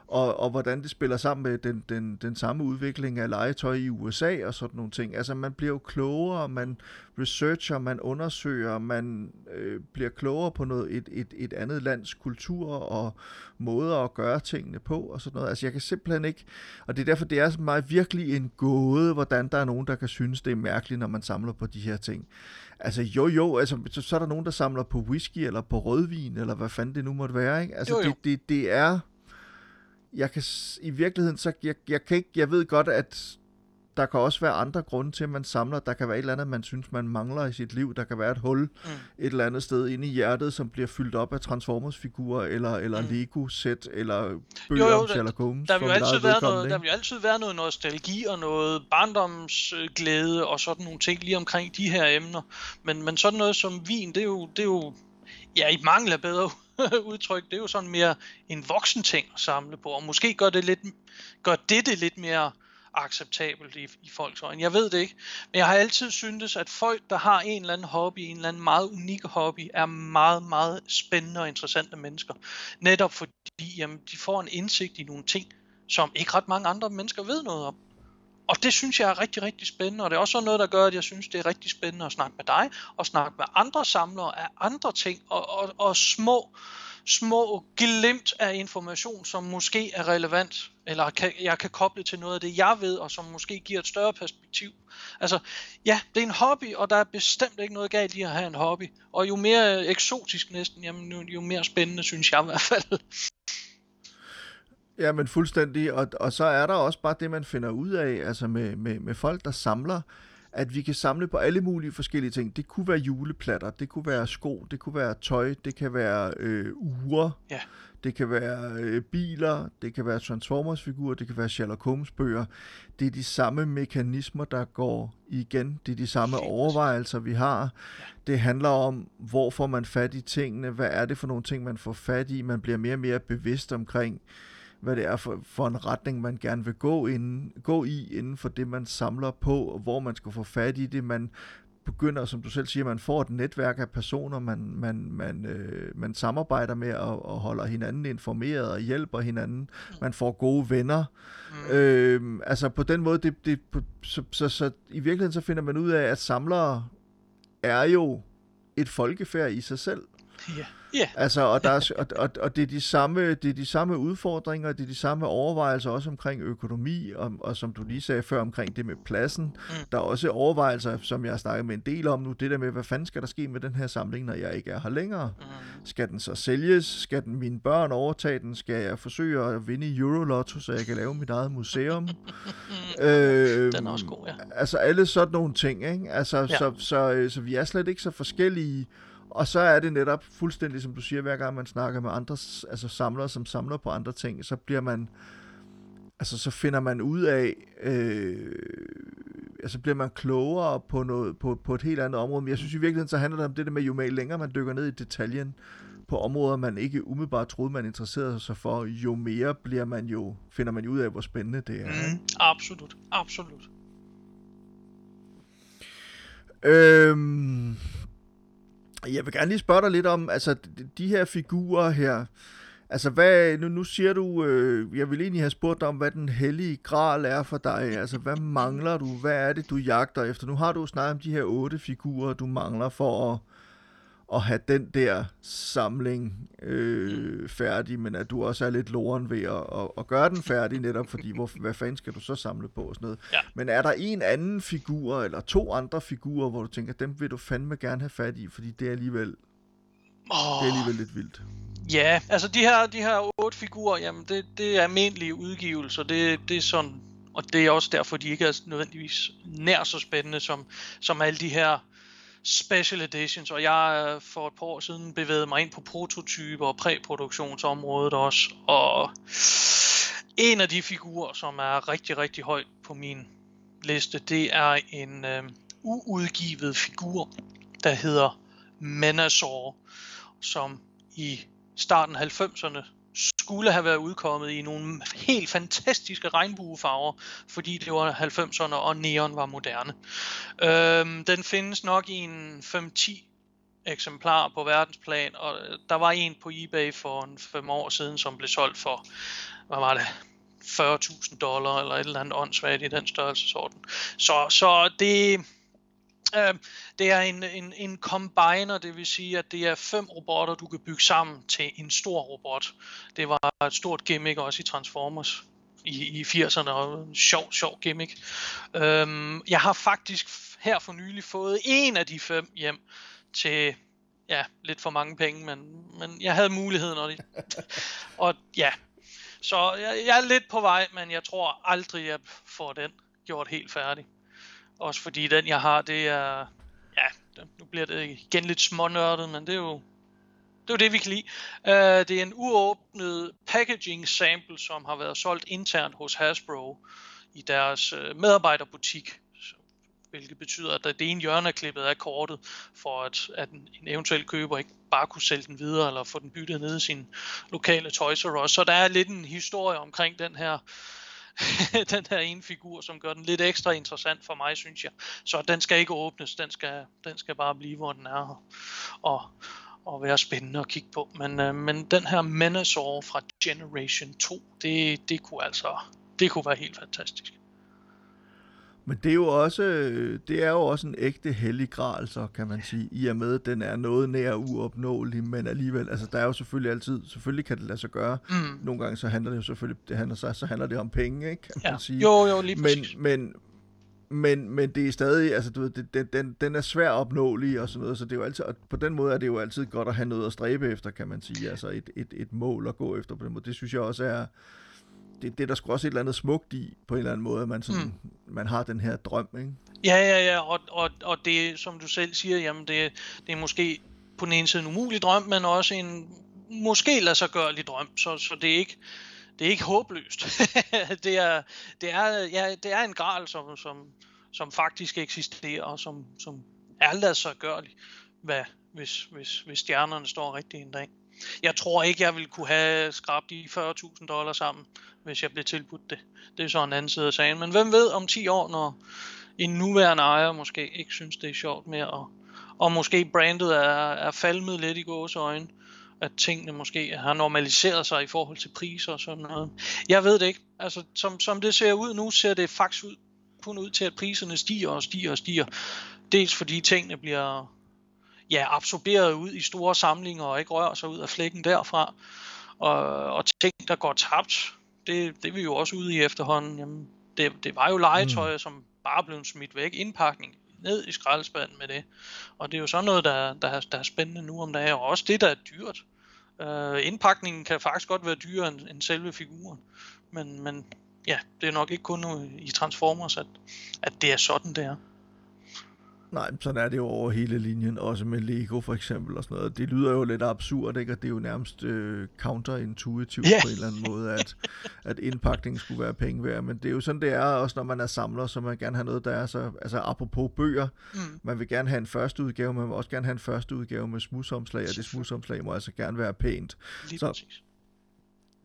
Speaker 1: og, og hvordan det spiller sammen med den, den, den samme udvikling af legetøj i USA og sådan nogle ting. Altså man bliver jo klogere, man researcher, man undersøger, man øh, bliver klogere på noget et, et, et andet lands kultur og måder at gøre tingene på og sådan noget. Altså jeg kan simpelthen ikke, og det er derfor, det er mig virkelig en gåde, hvordan der er nogen, der kan synes, det er mærkeligt, når man samler på de her ting. Altså jo jo, altså, så, så er der nogen, der samler på whisky eller på rødvin, eller hvad fanden det nu måtte være. Ikke? Altså
Speaker 2: Jo, jo.
Speaker 1: Det, det, det er jeg kan i virkeligheden, så jeg, jeg kan ikke, jeg ved godt, at der kan også være andre grunde til, at man samler. Der kan være et eller andet, man synes, man mangler i sit liv. Der kan være et hul
Speaker 2: Mm.
Speaker 1: et eller andet sted inde i hjertet, som bliver fyldt op af Transformers-figurer, eller, eller
Speaker 2: Mm.
Speaker 1: Lego-sæt, eller bøger
Speaker 2: Jo, jo,
Speaker 1: om
Speaker 2: der-
Speaker 1: Sherlock Holmes.
Speaker 2: Der vil, jo
Speaker 1: mit
Speaker 2: altid være noget, der vil jo altid være noget nostalgi og noget barndomsglæde og sådan nogle ting lige omkring de her emner. Men, men sådan noget som vin, det er jo, det er jo ja, i mangel af bedre udtryk, det er jo sådan mere en voksen ting at samle på, og måske gør det, lidt, gør det det lidt mere acceptabelt i, i folks øjne. Jeg ved det ikke, men jeg har altid syntes, at folk, der har en eller anden hobby, en eller anden meget unik hobby, er meget, meget spændende og interessante mennesker. Netop fordi jamen, de får en indsigt i nogle ting, som ikke ret mange andre mennesker ved noget om. Og det synes jeg er rigtig, rigtig spændende, og det er også sådan noget, der gør, at jeg synes, det er rigtig spændende at snakke med dig, og snakke med andre samlere af andre ting, og, og, og små, små glimt af information, som måske er relevant, eller kan, jeg kan koble til noget af det, jeg ved, og som måske giver et større perspektiv. Altså, ja, det er en hobby, og der er bestemt ikke noget galt i at have en hobby. Og jo mere eksotisk næsten, jamen, jo, jo mere spændende, synes jeg i hvert fald.
Speaker 1: Ja, men fuldstændig. Og, og så er der også bare det, man finder ud af, altså med, med, med folk, der samler, at vi kan samle på alle mulige forskellige ting. Det kunne være juleplatter, det kunne være sko, det kunne være tøj, det kan være øh, ure,
Speaker 2: Ja.
Speaker 1: det kan være øh, biler, det kan være Transformers-figurer, det kan være Sherlock Holmes-bøger. Det er de samme mekanismer, der går igen. Det er de samme
Speaker 2: præcis.
Speaker 1: overvejelser, vi har. Det handler om, hvor får man fat i tingene, hvad er det for nogle ting, man får fat i. Man bliver mere og mere bevidst omkring, hvad det er for, for en retning, man gerne vil gå, inden, gå i inden for det, man samler på, og hvor man skal få fat i det. Man begynder, som du selv siger, man får et netværk af personer, man, man, man, øh, man samarbejder med og, og holder hinanden informeret og hjælper hinanden. Man får gode venner.
Speaker 2: Mm.
Speaker 1: Øh, altså på den måde, det, det, på, så, så, så i virkeligheden så finder man ud af, at samlere er jo et folkefærd i sig selv.
Speaker 2: Ja. Ja.
Speaker 1: Altså, og, der er, og, og, og det, er de samme, det er de samme udfordringer, det er de samme overvejelser også omkring økonomi, og, og som du lige sagde før omkring det med pladsen. Mm. Der er også overvejelser, som jeg har snakket med en del om nu, det der med, hvad fanden skal der ske med den her samling, når jeg ikke er her længere?
Speaker 2: Mm.
Speaker 1: Skal den så sælges? Skal den mine børn overtage den? Skal jeg forsøge at vinde Eurolotto, så jeg kan lave mit eget museum? øh,
Speaker 2: Den er også god, ja.
Speaker 1: Altså alle sådan nogle ting, ikke? Altså, ja.
Speaker 2: Ja.
Speaker 1: så, så, øh, så vi er slet ikke så forskellige. Og så er det netop fuldstændig, som du siger, hver gang man snakker med andre altså samlere, som samler på andre ting, så bliver man, altså så finder man ud af, øh, altså bliver man klogere på, noget, på, på et helt andet område. Men jeg synes i virkeligheden, så handler det om det der med, jo mere længere man dykker ned i detaljen, på områder, man ikke umiddelbart troede, man interesserede sig for, jo mere bliver man jo, finder man jo ud af, hvor spændende det er.
Speaker 2: Mm. Absolut, absolut.
Speaker 1: Øhm, jeg vil gerne lige spørge dig lidt om, altså de, her figurer her, altså hvad, nu, nu siger du, øh, jeg vil egentlig have spurgt dig om, hvad den hellige gral er for dig, altså hvad mangler du, hvad er det, du jagter efter? Nu har du snakket om de her otte figurer, du mangler for at, at have den der samling øh, færdig, men at du også er lidt loren ved at, at, at gøre den færdig, netop fordi, hvor, hvad fanden skal du så samle på og sådan noget.
Speaker 2: Ja.
Speaker 1: Men er der en anden figur, eller to andre figurer, hvor du tænker, dem vil du fandme gerne have fat i, fordi det er alligevel,
Speaker 2: Oh.
Speaker 1: det er alligevel lidt vildt.
Speaker 2: Ja, altså de her, de her otte figurer, jamen det, det er almindelige udgivelser, det, det er sådan, og det er også derfor, de ikke er nødvendigvis nær så spændende som, som alle de her special editions, og jeg øh, for et par år siden bevægede mig ind på prototyper og præproduktionsområdet også, og en af de figurer, som er rigtig, rigtig højt på min liste, det er en øh, uudgivet figur, der hedder Menasor, som i starten af 90'erne skulle have været udkommet i nogle helt fantastiske regnbuefarver, fordi det var 90'erne og neon var moderne. Øhm, den findes nok i en 5-10 eksemplarer på verdensplan, og øh, der var en på eBay for en 5 år siden, som blev solgt for, hvad var det, 40.000 dollar eller et eller andet åndssvagt i den størrelsesorden. Så, så det, det er en, en, en combiner, det vil sige, at det er fem robotter, du kan bygge sammen til en stor robot. Det var et stort gimmick også i Transformers i, i 80'erne, og en sjov, sjov gimmick. Øhm, jeg har faktisk her for nylig fået en af de fem hjem til ja, lidt for mange penge, men, men jeg havde muligheden, og, det, og ja, så jeg, jeg er lidt på vej, men jeg tror aldrig, jeg får den gjort helt færdig. Også fordi den, jeg har, det er... Ja, nu bliver det igen lidt smånørdet, men det er jo... Det er jo det, vi kan lide. Uh, det er en uåbnet packaging sample, som har været solgt internt hos Hasbro i deres uh, medarbejderbutik. Hvilket betyder, at det ene hjørne er klippet af kortet, for at, at en, en eventuel køber ikke bare kunne sælge den videre, eller få den byttet ned i sin lokale Toys R Us. Så der er lidt en historie omkring den her den her ene figur, som gør den lidt ekstra interessant for mig, synes jeg. Så den skal ikke åbnes, den skal, den skal bare blive, hvor den er, og, og være spændende at kigge på. Men, øh, men den her Menasor fra Generation 2, det, det kunne altså, det kunne være helt fantastisk.
Speaker 1: Men det er jo også, det er jo også en ægte hellig gral, så kan man sige, i og med, at den er noget nær uopnåelig, men alligevel, altså der er jo selvfølgelig altid, selvfølgelig kan det lade sig gøre.
Speaker 2: Mm.
Speaker 1: Nogle gange så handler det jo selvfølgelig, det handler, så, så handler det om penge, ikke, kan man
Speaker 2: Ja.
Speaker 1: sige.
Speaker 2: Jo, jo, lige
Speaker 1: men,
Speaker 2: præcis.
Speaker 1: men, men, men det er stadig, altså du ved, det, den, den, den er svær opnåelig og sådan noget, så det er jo altid, og på den måde er det jo altid godt at have noget at stræbe efter, kan man sige, altså et, et, et mål at gå efter på den måde. Det synes jeg også er, det, det er der sgu også et eller andet smukt i, på en eller anden måde, at man, sådan, mm. man har den her drøm, ikke?
Speaker 2: Ja, ja, ja, og, og, og det, som du selv siger, jamen det, det er måske på den ene side en umulig drøm, men også en måske lade sig gørlig drøm, så, så det er ikke, det er ikke håbløst. det, er, det, er, ja, det er en gral, som, som, som faktisk eksisterer, og som, som er ladet sig gørlig, hvad, hvis, hvis, hvis stjernerne står rigtigt en dag. Jeg tror ikke, jeg ville kunne have skrabt de 40.000 dollars sammen, hvis jeg blev tilbudt det. Det er så en anden side af sagen. Men hvem ved om 10 år, når en nuværende ejer måske ikke synes, det er sjovt mere, og, og måske brandet er, er falmet lidt i gåseøjne, at tingene måske har normaliseret sig i forhold til priser og sådan noget. Jeg ved det ikke. Altså, som, som det ser ud nu, ser det faktisk ud, kun ud til, at priserne stiger og stiger og stiger. Dels fordi tingene bliver ja, absorberet ud i store samlinger og ikke rører sig ud af flækken derfra. Og, og ting, der går tabt, det, det er vi jo også ude i efterhånden. Jamen, det, det var jo legetøj, mm. som bare blev smidt væk. Indpakning ned i skraldespanden med det. Og det er jo sådan noget, der, der, er, der er spændende nu om dagen. Og også det, der er dyrt. Uh, indpakningen kan faktisk godt være dyrere end, end selve figuren. Men, men ja, det er nok ikke kun i Transformers, at, at det er sådan, det er.
Speaker 1: Nej, sådan er det jo over hele linjen, også med Lego for eksempel og sådan noget. Det lyder jo lidt absurd, ikke? Og det er jo nærmest øh, counterintuitivt
Speaker 2: Ja.
Speaker 1: på en eller anden måde, at, at indpakningen skulle være penge værd. Men det er jo sådan, det er også, når man er samler, så man gerne have noget, der er så... Altså apropos bøger,
Speaker 2: Mm.
Speaker 1: man vil gerne have en første udgave, man vil også gerne have en første udgave med smudsomslag, og det smudsomslag må altså gerne være pænt.
Speaker 2: Lige
Speaker 1: Så-
Speaker 2: præcis.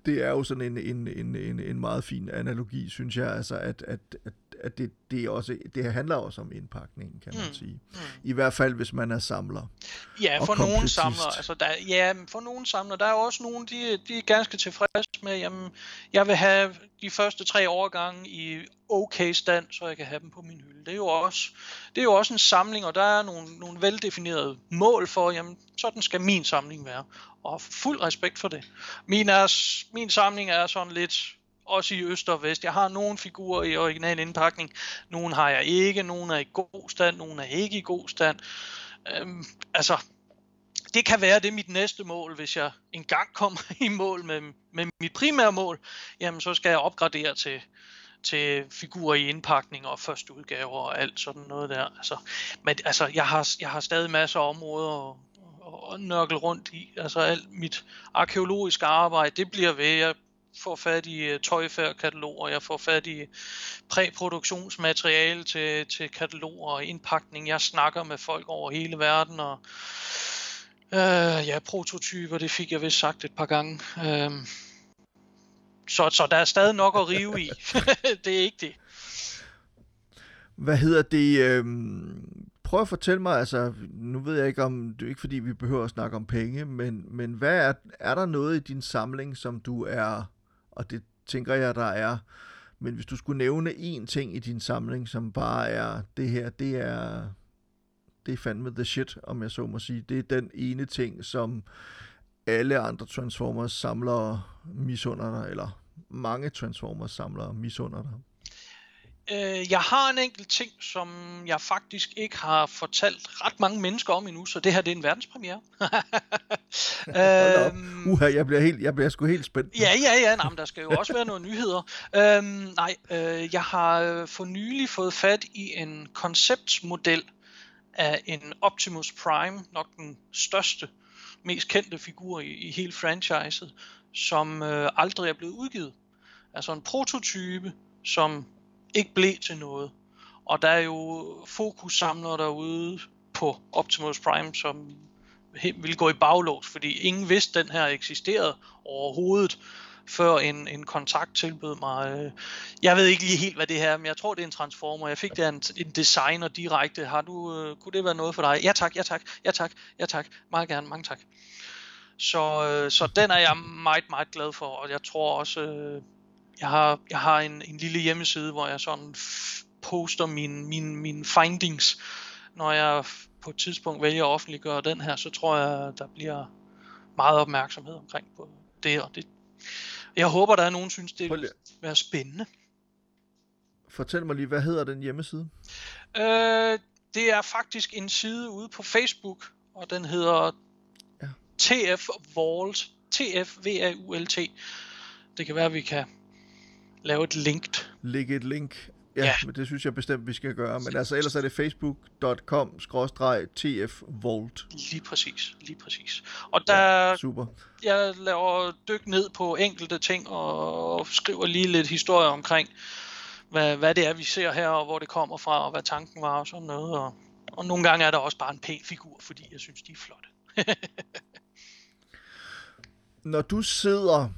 Speaker 1: det er jo sådan en, en, en, en, en meget fin analogi, synes jeg, altså at, at, at, at det, det, er også, det handler også om indpakningen, kan man
Speaker 2: Mm.
Speaker 1: sige.
Speaker 2: Mm.
Speaker 1: I hvert fald, hvis man er samler.
Speaker 2: Ja, for nogle samlere, altså der, ja, for nogle samlere, der er også nogle, de, de er ganske tilfredse med, jamen, jeg vil have de første tre årgange i okay stand, så jeg kan have dem på min hylde. Det er jo også, det er jo også en samling, og der er nogle, nogle veldefinerede mål for, jamen, sådan skal min samling være. Og fuld respekt for det. Min, er, min samling er sådan lidt, også i øst og vest. Jeg har nogle figurer i original indpakning, nogle har jeg ikke, nogle er i god stand, nogle er ikke i god stand. Øhm, altså, det kan være det er mit næste mål, hvis jeg engang kommer i mål med, med mit primære mål, jamen så skal jeg opgradere til, til figurer i indpakning og første udgaver og alt sådan noget der. Altså, men altså, jeg har, jeg har stadig masser af områder at, at, nørkel nørkle rundt i. Altså alt mit arkeologiske arbejde, det bliver ved. Jeg får fat i øh, uh, tøjfærdkataloger, jeg får fat i præproduktionsmateriale til, til kataloger og indpakning. Jeg snakker med folk over hele verden, og øh, ja, prototyper, det fik jeg vist sagt et par gange. Øh, så, så der er stadig nok at rive i. det er ikke det.
Speaker 1: Hvad hedder det? Øh, prøv at fortælle mig, altså, nu ved jeg ikke om, det er ikke fordi, vi behøver at snakke om penge, men, men hvad er, er der noget i din samling, som du er, og det tænker jeg, der er, men hvis du skulle nævne én ting i din samling, som bare er, det her, det er, det er fandme the shit, om jeg så må sige. Det er den ene ting, som alle andre Transformers samlere misunder dig, eller mange Transformers samlere misunder dig.
Speaker 2: Øh, jeg har en enkelt ting, som jeg faktisk ikke har fortalt ret mange mennesker om endnu, så det her det er en verdenspremiere. Øhm,
Speaker 1: Uha, jeg bliver, helt, jeg bliver sgu helt spændt.
Speaker 2: Ja, ja, ja, nej, men der skal jo også være nogle nyheder. Øhm, nej, øh, jeg har øh, for nylig fået fat i en konceptmodel af en Optimus Prime, nok den største, mest kendte figur i, i hele franchiset, som øh, aldrig er blevet udgivet. Altså en prototype, som ikke blev til noget. Og der er jo fokus samler derude på Optimus Prime, som ville gå i baglås, fordi ingen vidste, den her eksisterede overhovedet, før en, en kontakt tilbød mig. Øh, jeg ved ikke lige helt, hvad det her er, men jeg tror, det er en transformer. Jeg fik det af en, en designer direkte. Har du, øh, kunne det være noget for dig? Ja tak, ja tak, ja tak, ja tak. Meget gerne, mange tak. Så, øh, så den er jeg meget, meget glad for, og jeg tror også, jeg har, jeg har en, en lille hjemmeside, hvor jeg sådan poster mine, mine, mine findings. Når jeg på et tidspunkt vælger at offentliggøre den her, så tror jeg, der bliver meget opmærksomhed omkring på det. Og det jeg håber, der er nogen, synes, det vil være spændende.
Speaker 1: Fortæl mig lige, hvad hedder den hjemmeside?
Speaker 2: Øh, det er faktisk en side ude på Facebook, og den hedder
Speaker 1: Ja.
Speaker 2: TF Vault. TF V-A-U-L-T. Det kan være, at vi kan lave et link.
Speaker 1: Lægge et link. Ja,
Speaker 2: Ja.
Speaker 1: ja, men det synes jeg bestemt, vi skal gøre. Men altså, ellers er det facebook.com-tfvolt.
Speaker 2: Lige præcis, lige præcis. Og der,
Speaker 1: Super.
Speaker 2: jeg laver dyk ned på enkelte ting og skriver lige lidt historie omkring, hvad, hvad det er, vi ser her, og hvor det kommer fra, og hvad tanken var og sådan noget. Og, og nogle gange er der også bare en pæn figur, fordi jeg synes, de er flotte.
Speaker 1: Når du sidder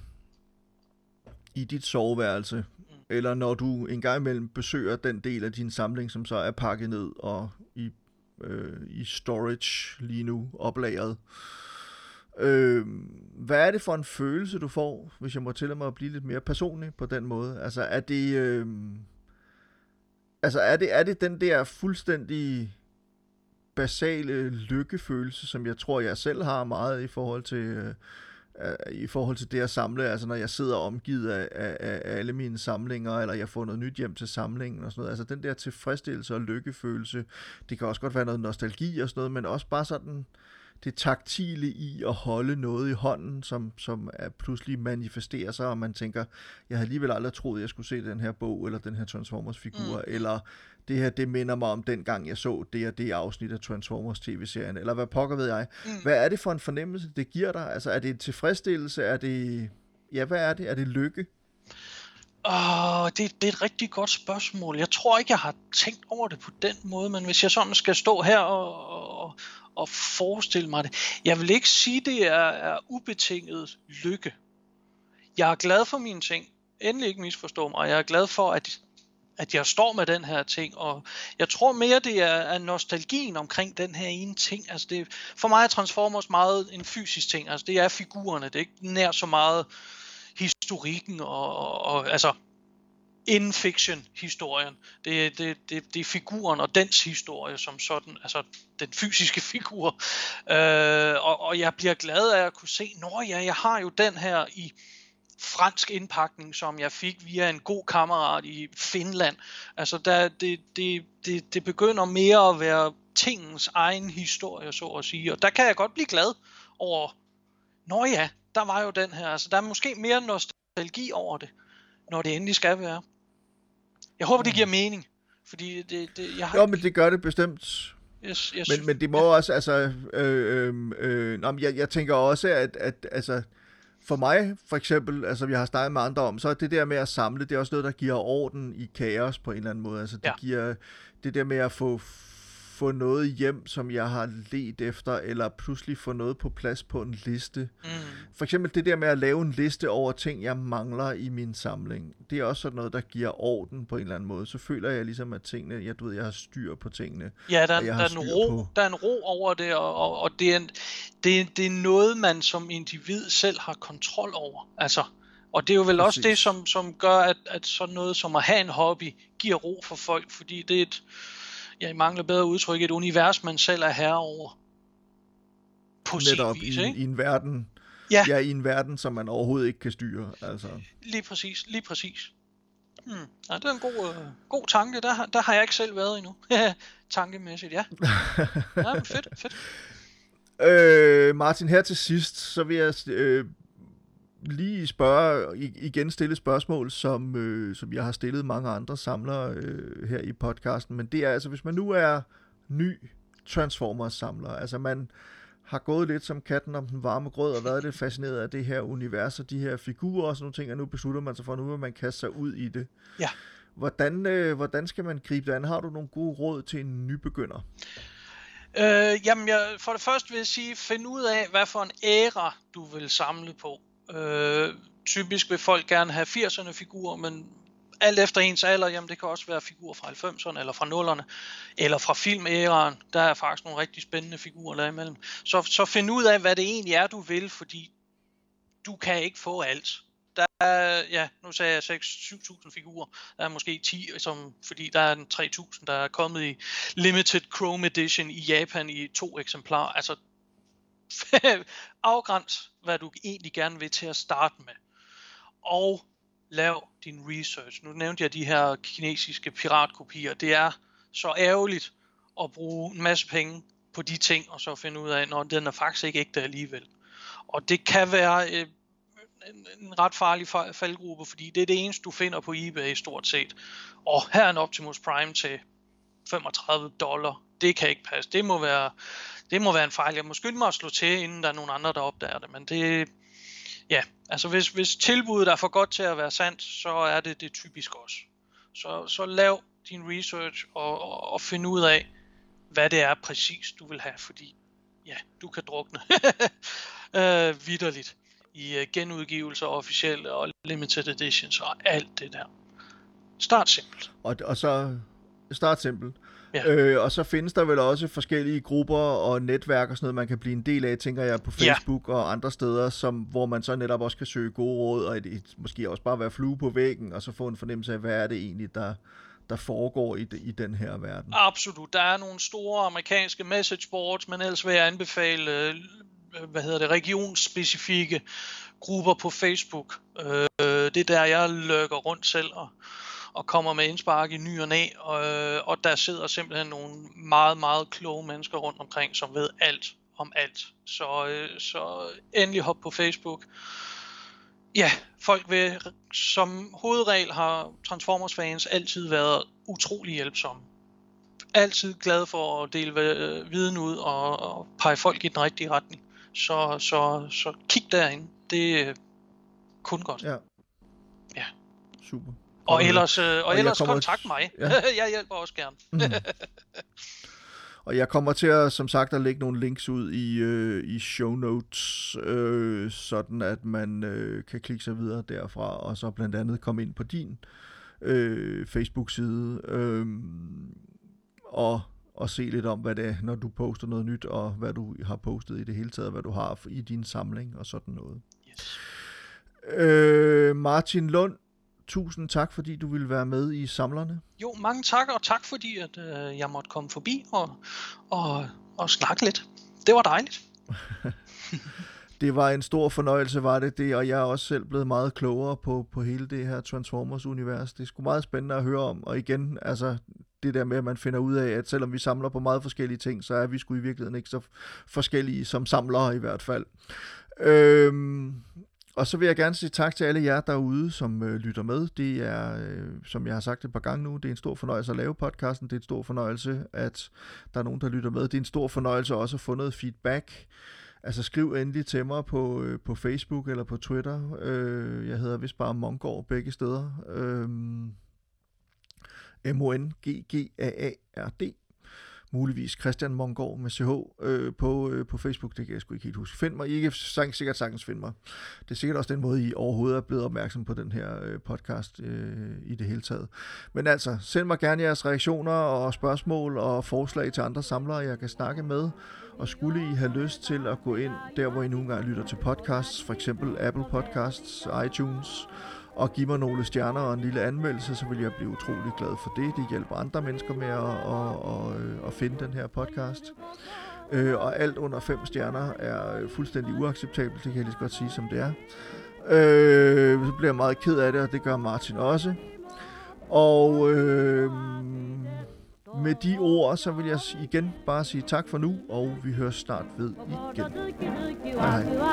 Speaker 1: i dit soveværelse, eller når du en gang imellem besøger den del af din samling, som så er pakket ned og i, øh, i storage lige nu, oplagret, øh, hvad er det for en følelse, du får, hvis jeg må tillade mig at blive lidt mere personlig på den måde? Altså, er det... Øh, altså, er det, er det den der fuldstændig basale lykkefølelse, som jeg tror, jeg selv har meget i forhold til... Øh, øh, i forhold til det at samle, altså når jeg sidder omgivet af, af, af alle mine samlinger, eller jeg får noget nyt hjem til samlingen og sådan noget, altså den der tilfredsstillelse og lykkefølelse, det kan også godt være noget nostalgi og sådan noget, men også bare sådan det taktile i at holde noget i hånden, som, som er pludselig manifesterer sig, og man tænker, jeg havde alligevel aldrig troet, jeg skulle se den her bog, eller den her Transformers-figur, mm. eller det her, det minder mig om den gang, jeg så det og det afsnit af Transformers tv-serien, eller hvad pokker ved jeg. Mm. Hvad er det for en fornemmelse, det giver dig? Altså, er det en tilfredsstillelse? Er det... Ja, hvad er det? Er det lykke?
Speaker 2: Åh, det, det er et rigtig godt spørgsmål. Jeg tror ikke, jeg har tænkt over det på den måde, men hvis jeg sådan skal stå her og, og, og forestille mig det. Jeg vil ikke sige, det er, er ubetinget lykke. Jeg er glad for mine ting. Endelig ikke misforstå mig. Jeg er glad for, at, at jeg står med den her ting, og jeg tror mere, det er, er nostalgien omkring den her ene ting. Altså det, for mig er Transformers meget en fysisk ting, altså det er figurerne, det er ikke nær så meget historikken og, og, og altså in fiction historien. Det, det, det, det er figuren og dens historie som sådan, altså den fysiske figur. Øh, og, og jeg bliver glad af at kunne se, når ja, jeg har jo den her i fransk indpakning, som jeg fik via en god kammerat i Finland. Altså der, det, det, det, det begynder mere at være tingens egen historie, så at sige. Og der kan jeg godt blive glad over, nå ja, der var jo den her. Altså der er måske mere nostalgi over det, når det endelig skal være. Jeg håber, det giver mening. Fordi det, det, jeg har...
Speaker 1: Jo, men det gør det bestemt.
Speaker 2: Yes, yes,
Speaker 1: Men, men det må ja. også, altså, øh, øh, øh, nå, jeg, jeg tænker også, at, at altså, for mig, for eksempel, altså vi har snakket med andre om, så er det der med at samle, det er også noget, der giver orden i kaos på en eller anden måde. Altså det
Speaker 2: Ja.
Speaker 1: giver det der med at få, få noget hjem, som jeg har let efter, eller pludselig få noget på plads på en liste.
Speaker 2: Mm.
Speaker 1: For eksempel det der med at lave en liste over ting, jeg mangler i min samling. Det er også sådan noget, der giver orden på en eller anden måde. Så føler jeg ligesom, at tingene, jeg, du ved, jeg har styr på tingene.
Speaker 2: Ja, der,
Speaker 1: jeg
Speaker 2: der,
Speaker 1: har
Speaker 2: er en ro,
Speaker 1: på-
Speaker 2: der er en ro over det, og, og, og det, er en, det, det er noget, man som individ selv har kontrol over. Altså, og det er jo vel også
Speaker 1: Præcis.
Speaker 2: det, som, som gør, at, at sådan noget som at have en hobby giver ro for folk, fordi det er et, I mangler bedre udtryk, et univers, man selv er herre over. På
Speaker 1: Netop
Speaker 2: vis,
Speaker 1: i, en-
Speaker 2: ikke?
Speaker 1: i en verden,
Speaker 2: Ja.
Speaker 1: ja, i en verden, som man overhovedet ikke kan styre. Altså.
Speaker 2: Lige præcis, lige præcis. Hmm. Ja, det er en god, øh, god tanke. Der, har- der har jeg ikke selv været endnu. Tankemæssigt, ja. ja men fedt, fedt.
Speaker 1: Øh, Martin, her til sidst, så vil jeg øh, lige spørge, igen stille spørgsmål, som, øh, som jeg har stillet mange andre samlere øh, her i podcasten, men det er altså, hvis man nu er ny Transformers-samler, altså man har gået lidt som katten om den varme grød, og været lidt fascineret af det her univers, og de her figurer og sådan nogle ting, og nu beslutter man sig for, at nu vil man kaste sig ud i det.
Speaker 2: Ja.
Speaker 1: Hvordan, øh, hvordan skal man gribe det an? Har du nogle gode råd til en nybegynder?
Speaker 2: Øh, jamen, jeg, for det første vil jeg sige, find ud af, hvad for en æra du vil samle på. Øh, typisk vil folk gerne have 80'erne figurer, men alt efter ens alder, jamen det kan også være figurer fra 90'erne, eller fra 0'erne, eller fra filmæraen. Der er faktisk nogle rigtig spændende figurer der imellem. Så, så find ud af, hvad det egentlig er, du vil, fordi du kan ikke få alt. Der er, ja, nu sagde jeg 6-7.000 figurer. Der er måske 10, som, fordi der er en 3.000, der er kommet i Limited Chrome Edition i Japan i to eksemplarer. Altså, afgræns, hvad du egentlig gerne vil til at starte med. Og lav din research. Nu nævnte jeg de her kinesiske piratkopier. Det er så ærgerligt at bruge en masse penge på de ting, og så finde ud af, at den er faktisk ikke ægte alligevel. Og det kan være øh, en, en ret farlig faldgruppe, fordi det er det eneste, du finder på eBay stort set. Og her er en Optimus Prime til 35 dollar. Det kan ikke passe. Det må være, det må være en fejl. Jeg må skynde mig at slå til, inden der er nogen andre, der opdager det. Men det, ja, altså hvis, hvis tilbuddet er for godt til at være sandt, så er det det typisk også. Så, så lav din research og, og, og find ud af, hvad det er præcis, du vil have, fordi ja, du kan drukne øh, vidderligt i øh, genudgivelser, officielle og limited editions og alt det der. Start simpelt.
Speaker 1: Og, og så start simpelt.
Speaker 2: Ja.
Speaker 1: Øh, og så findes der vel også forskellige grupper og netværk og sådan noget, man kan blive en del af, tænker jeg, på
Speaker 2: Ja.
Speaker 1: Facebook og andre steder, som, hvor man så netop også kan søge gode råd, og et, et, måske også bare være flue på væggen, og så få en fornemmelse af, hvad er det egentlig, der, der foregår i, de, i den her verden.
Speaker 2: Absolut. Der er nogle store amerikanske message boards, men ellers vil jeg anbefale øh, hvad hedder det, regionsspecifikke grupper på Facebook. Øh, det er der, jeg løkker rundt selv og, og kommer med indspark i ny og næ, og, og der sidder simpelthen nogle meget, meget kloge mennesker rundt omkring, som ved alt om alt. Så, øh, så endelig hop på Facebook. Ja, folk vil, som hovedregel har Transformers fans altid været utrolig hjælpsomme. Altid glad for at dele øh, viden ud og, og pege folk i den rigtige retning. Så, så, så kig derinde. Det er kun godt.
Speaker 1: Ja.
Speaker 2: Ja.
Speaker 1: Super.
Speaker 2: Og ellers, øh, og ellers
Speaker 1: kommer-
Speaker 2: kontakt mig.
Speaker 1: Ja.
Speaker 2: jeg hjælper også gerne.
Speaker 1: Og jeg kommer til at, som sagt, at lægge nogle links ud i, øh, i show notes, øh, sådan at man øh, kan klikke sig videre derfra, og så blandt andet komme ind på din øh, Facebook-side, øh, og, og se lidt om, hvad det er, når du poster noget nyt, og hvad du har postet i det hele taget, hvad du har i din samling og sådan noget.
Speaker 2: Yes.
Speaker 1: Øh, Martin Lund, tusind tak, fordi du ville være med i Samlerne.
Speaker 2: Jo, mange tak, og tak fordi, at øh, jeg måtte komme forbi og, og, og snakke lidt. Det var dejligt.
Speaker 1: det var en stor fornøjelse, var det det, og jeg er også selv blevet meget klogere på, på hele det her Transformers-univers. Det er sgu meget spændende at høre om, og igen, altså det der med, at man finder ud af, at selvom vi samler på meget forskellige ting, så er vi sgu i virkeligheden ikke så forskellige som samlere i hvert fald. Øhm, og så vil jeg gerne sige tak til alle jer derude, som øh, lytter med. Det er, øh, som jeg har sagt et par gange nu, det er en stor fornøjelse at lave podcasten. Det er en stor fornøjelse, at der er nogen, der lytter med. Det er en stor fornøjelse også at få noget feedback. Altså skriv endelig til mig på, øh, på Facebook eller på Twitter. Øh, jeg hedder vist bare Mongård begge steder. Øh, M-O-N-G-G-A-A-R-D muligvis Christian Mongård med CH øh, på, øh, på Facebook, det kan jeg sgu ikke helt huske. Find mig, I kan sikkert sagtens finde mig. Det er sikkert også den måde, I overhovedet er blevet opmærksom på den her øh, podcast øh, i det hele taget. Men altså, send mig gerne jeres reaktioner og spørgsmål og forslag til andre samlere, jeg kan snakke med. Og skulle I have lyst til at gå ind der, hvor I nogle gange lytter til podcasts, for eksempel Apple Podcasts, iTunes, og give mig nogle stjerner og en lille anmeldelse, så vil jeg blive utrolig glad for det. Det hjælper andre mennesker med at, at, at, øh, at finde den her podcast. Øh, og alt under fem stjerner er fuldstændig uacceptabelt, det kan jeg lige så godt sige, som det er. Øh, så bliver jeg meget ked af det, og det gør Martin også. Og øh, med de ord, så vil jeg igen bare sige tak for nu, og vi hører snart ved igen. Hej hej.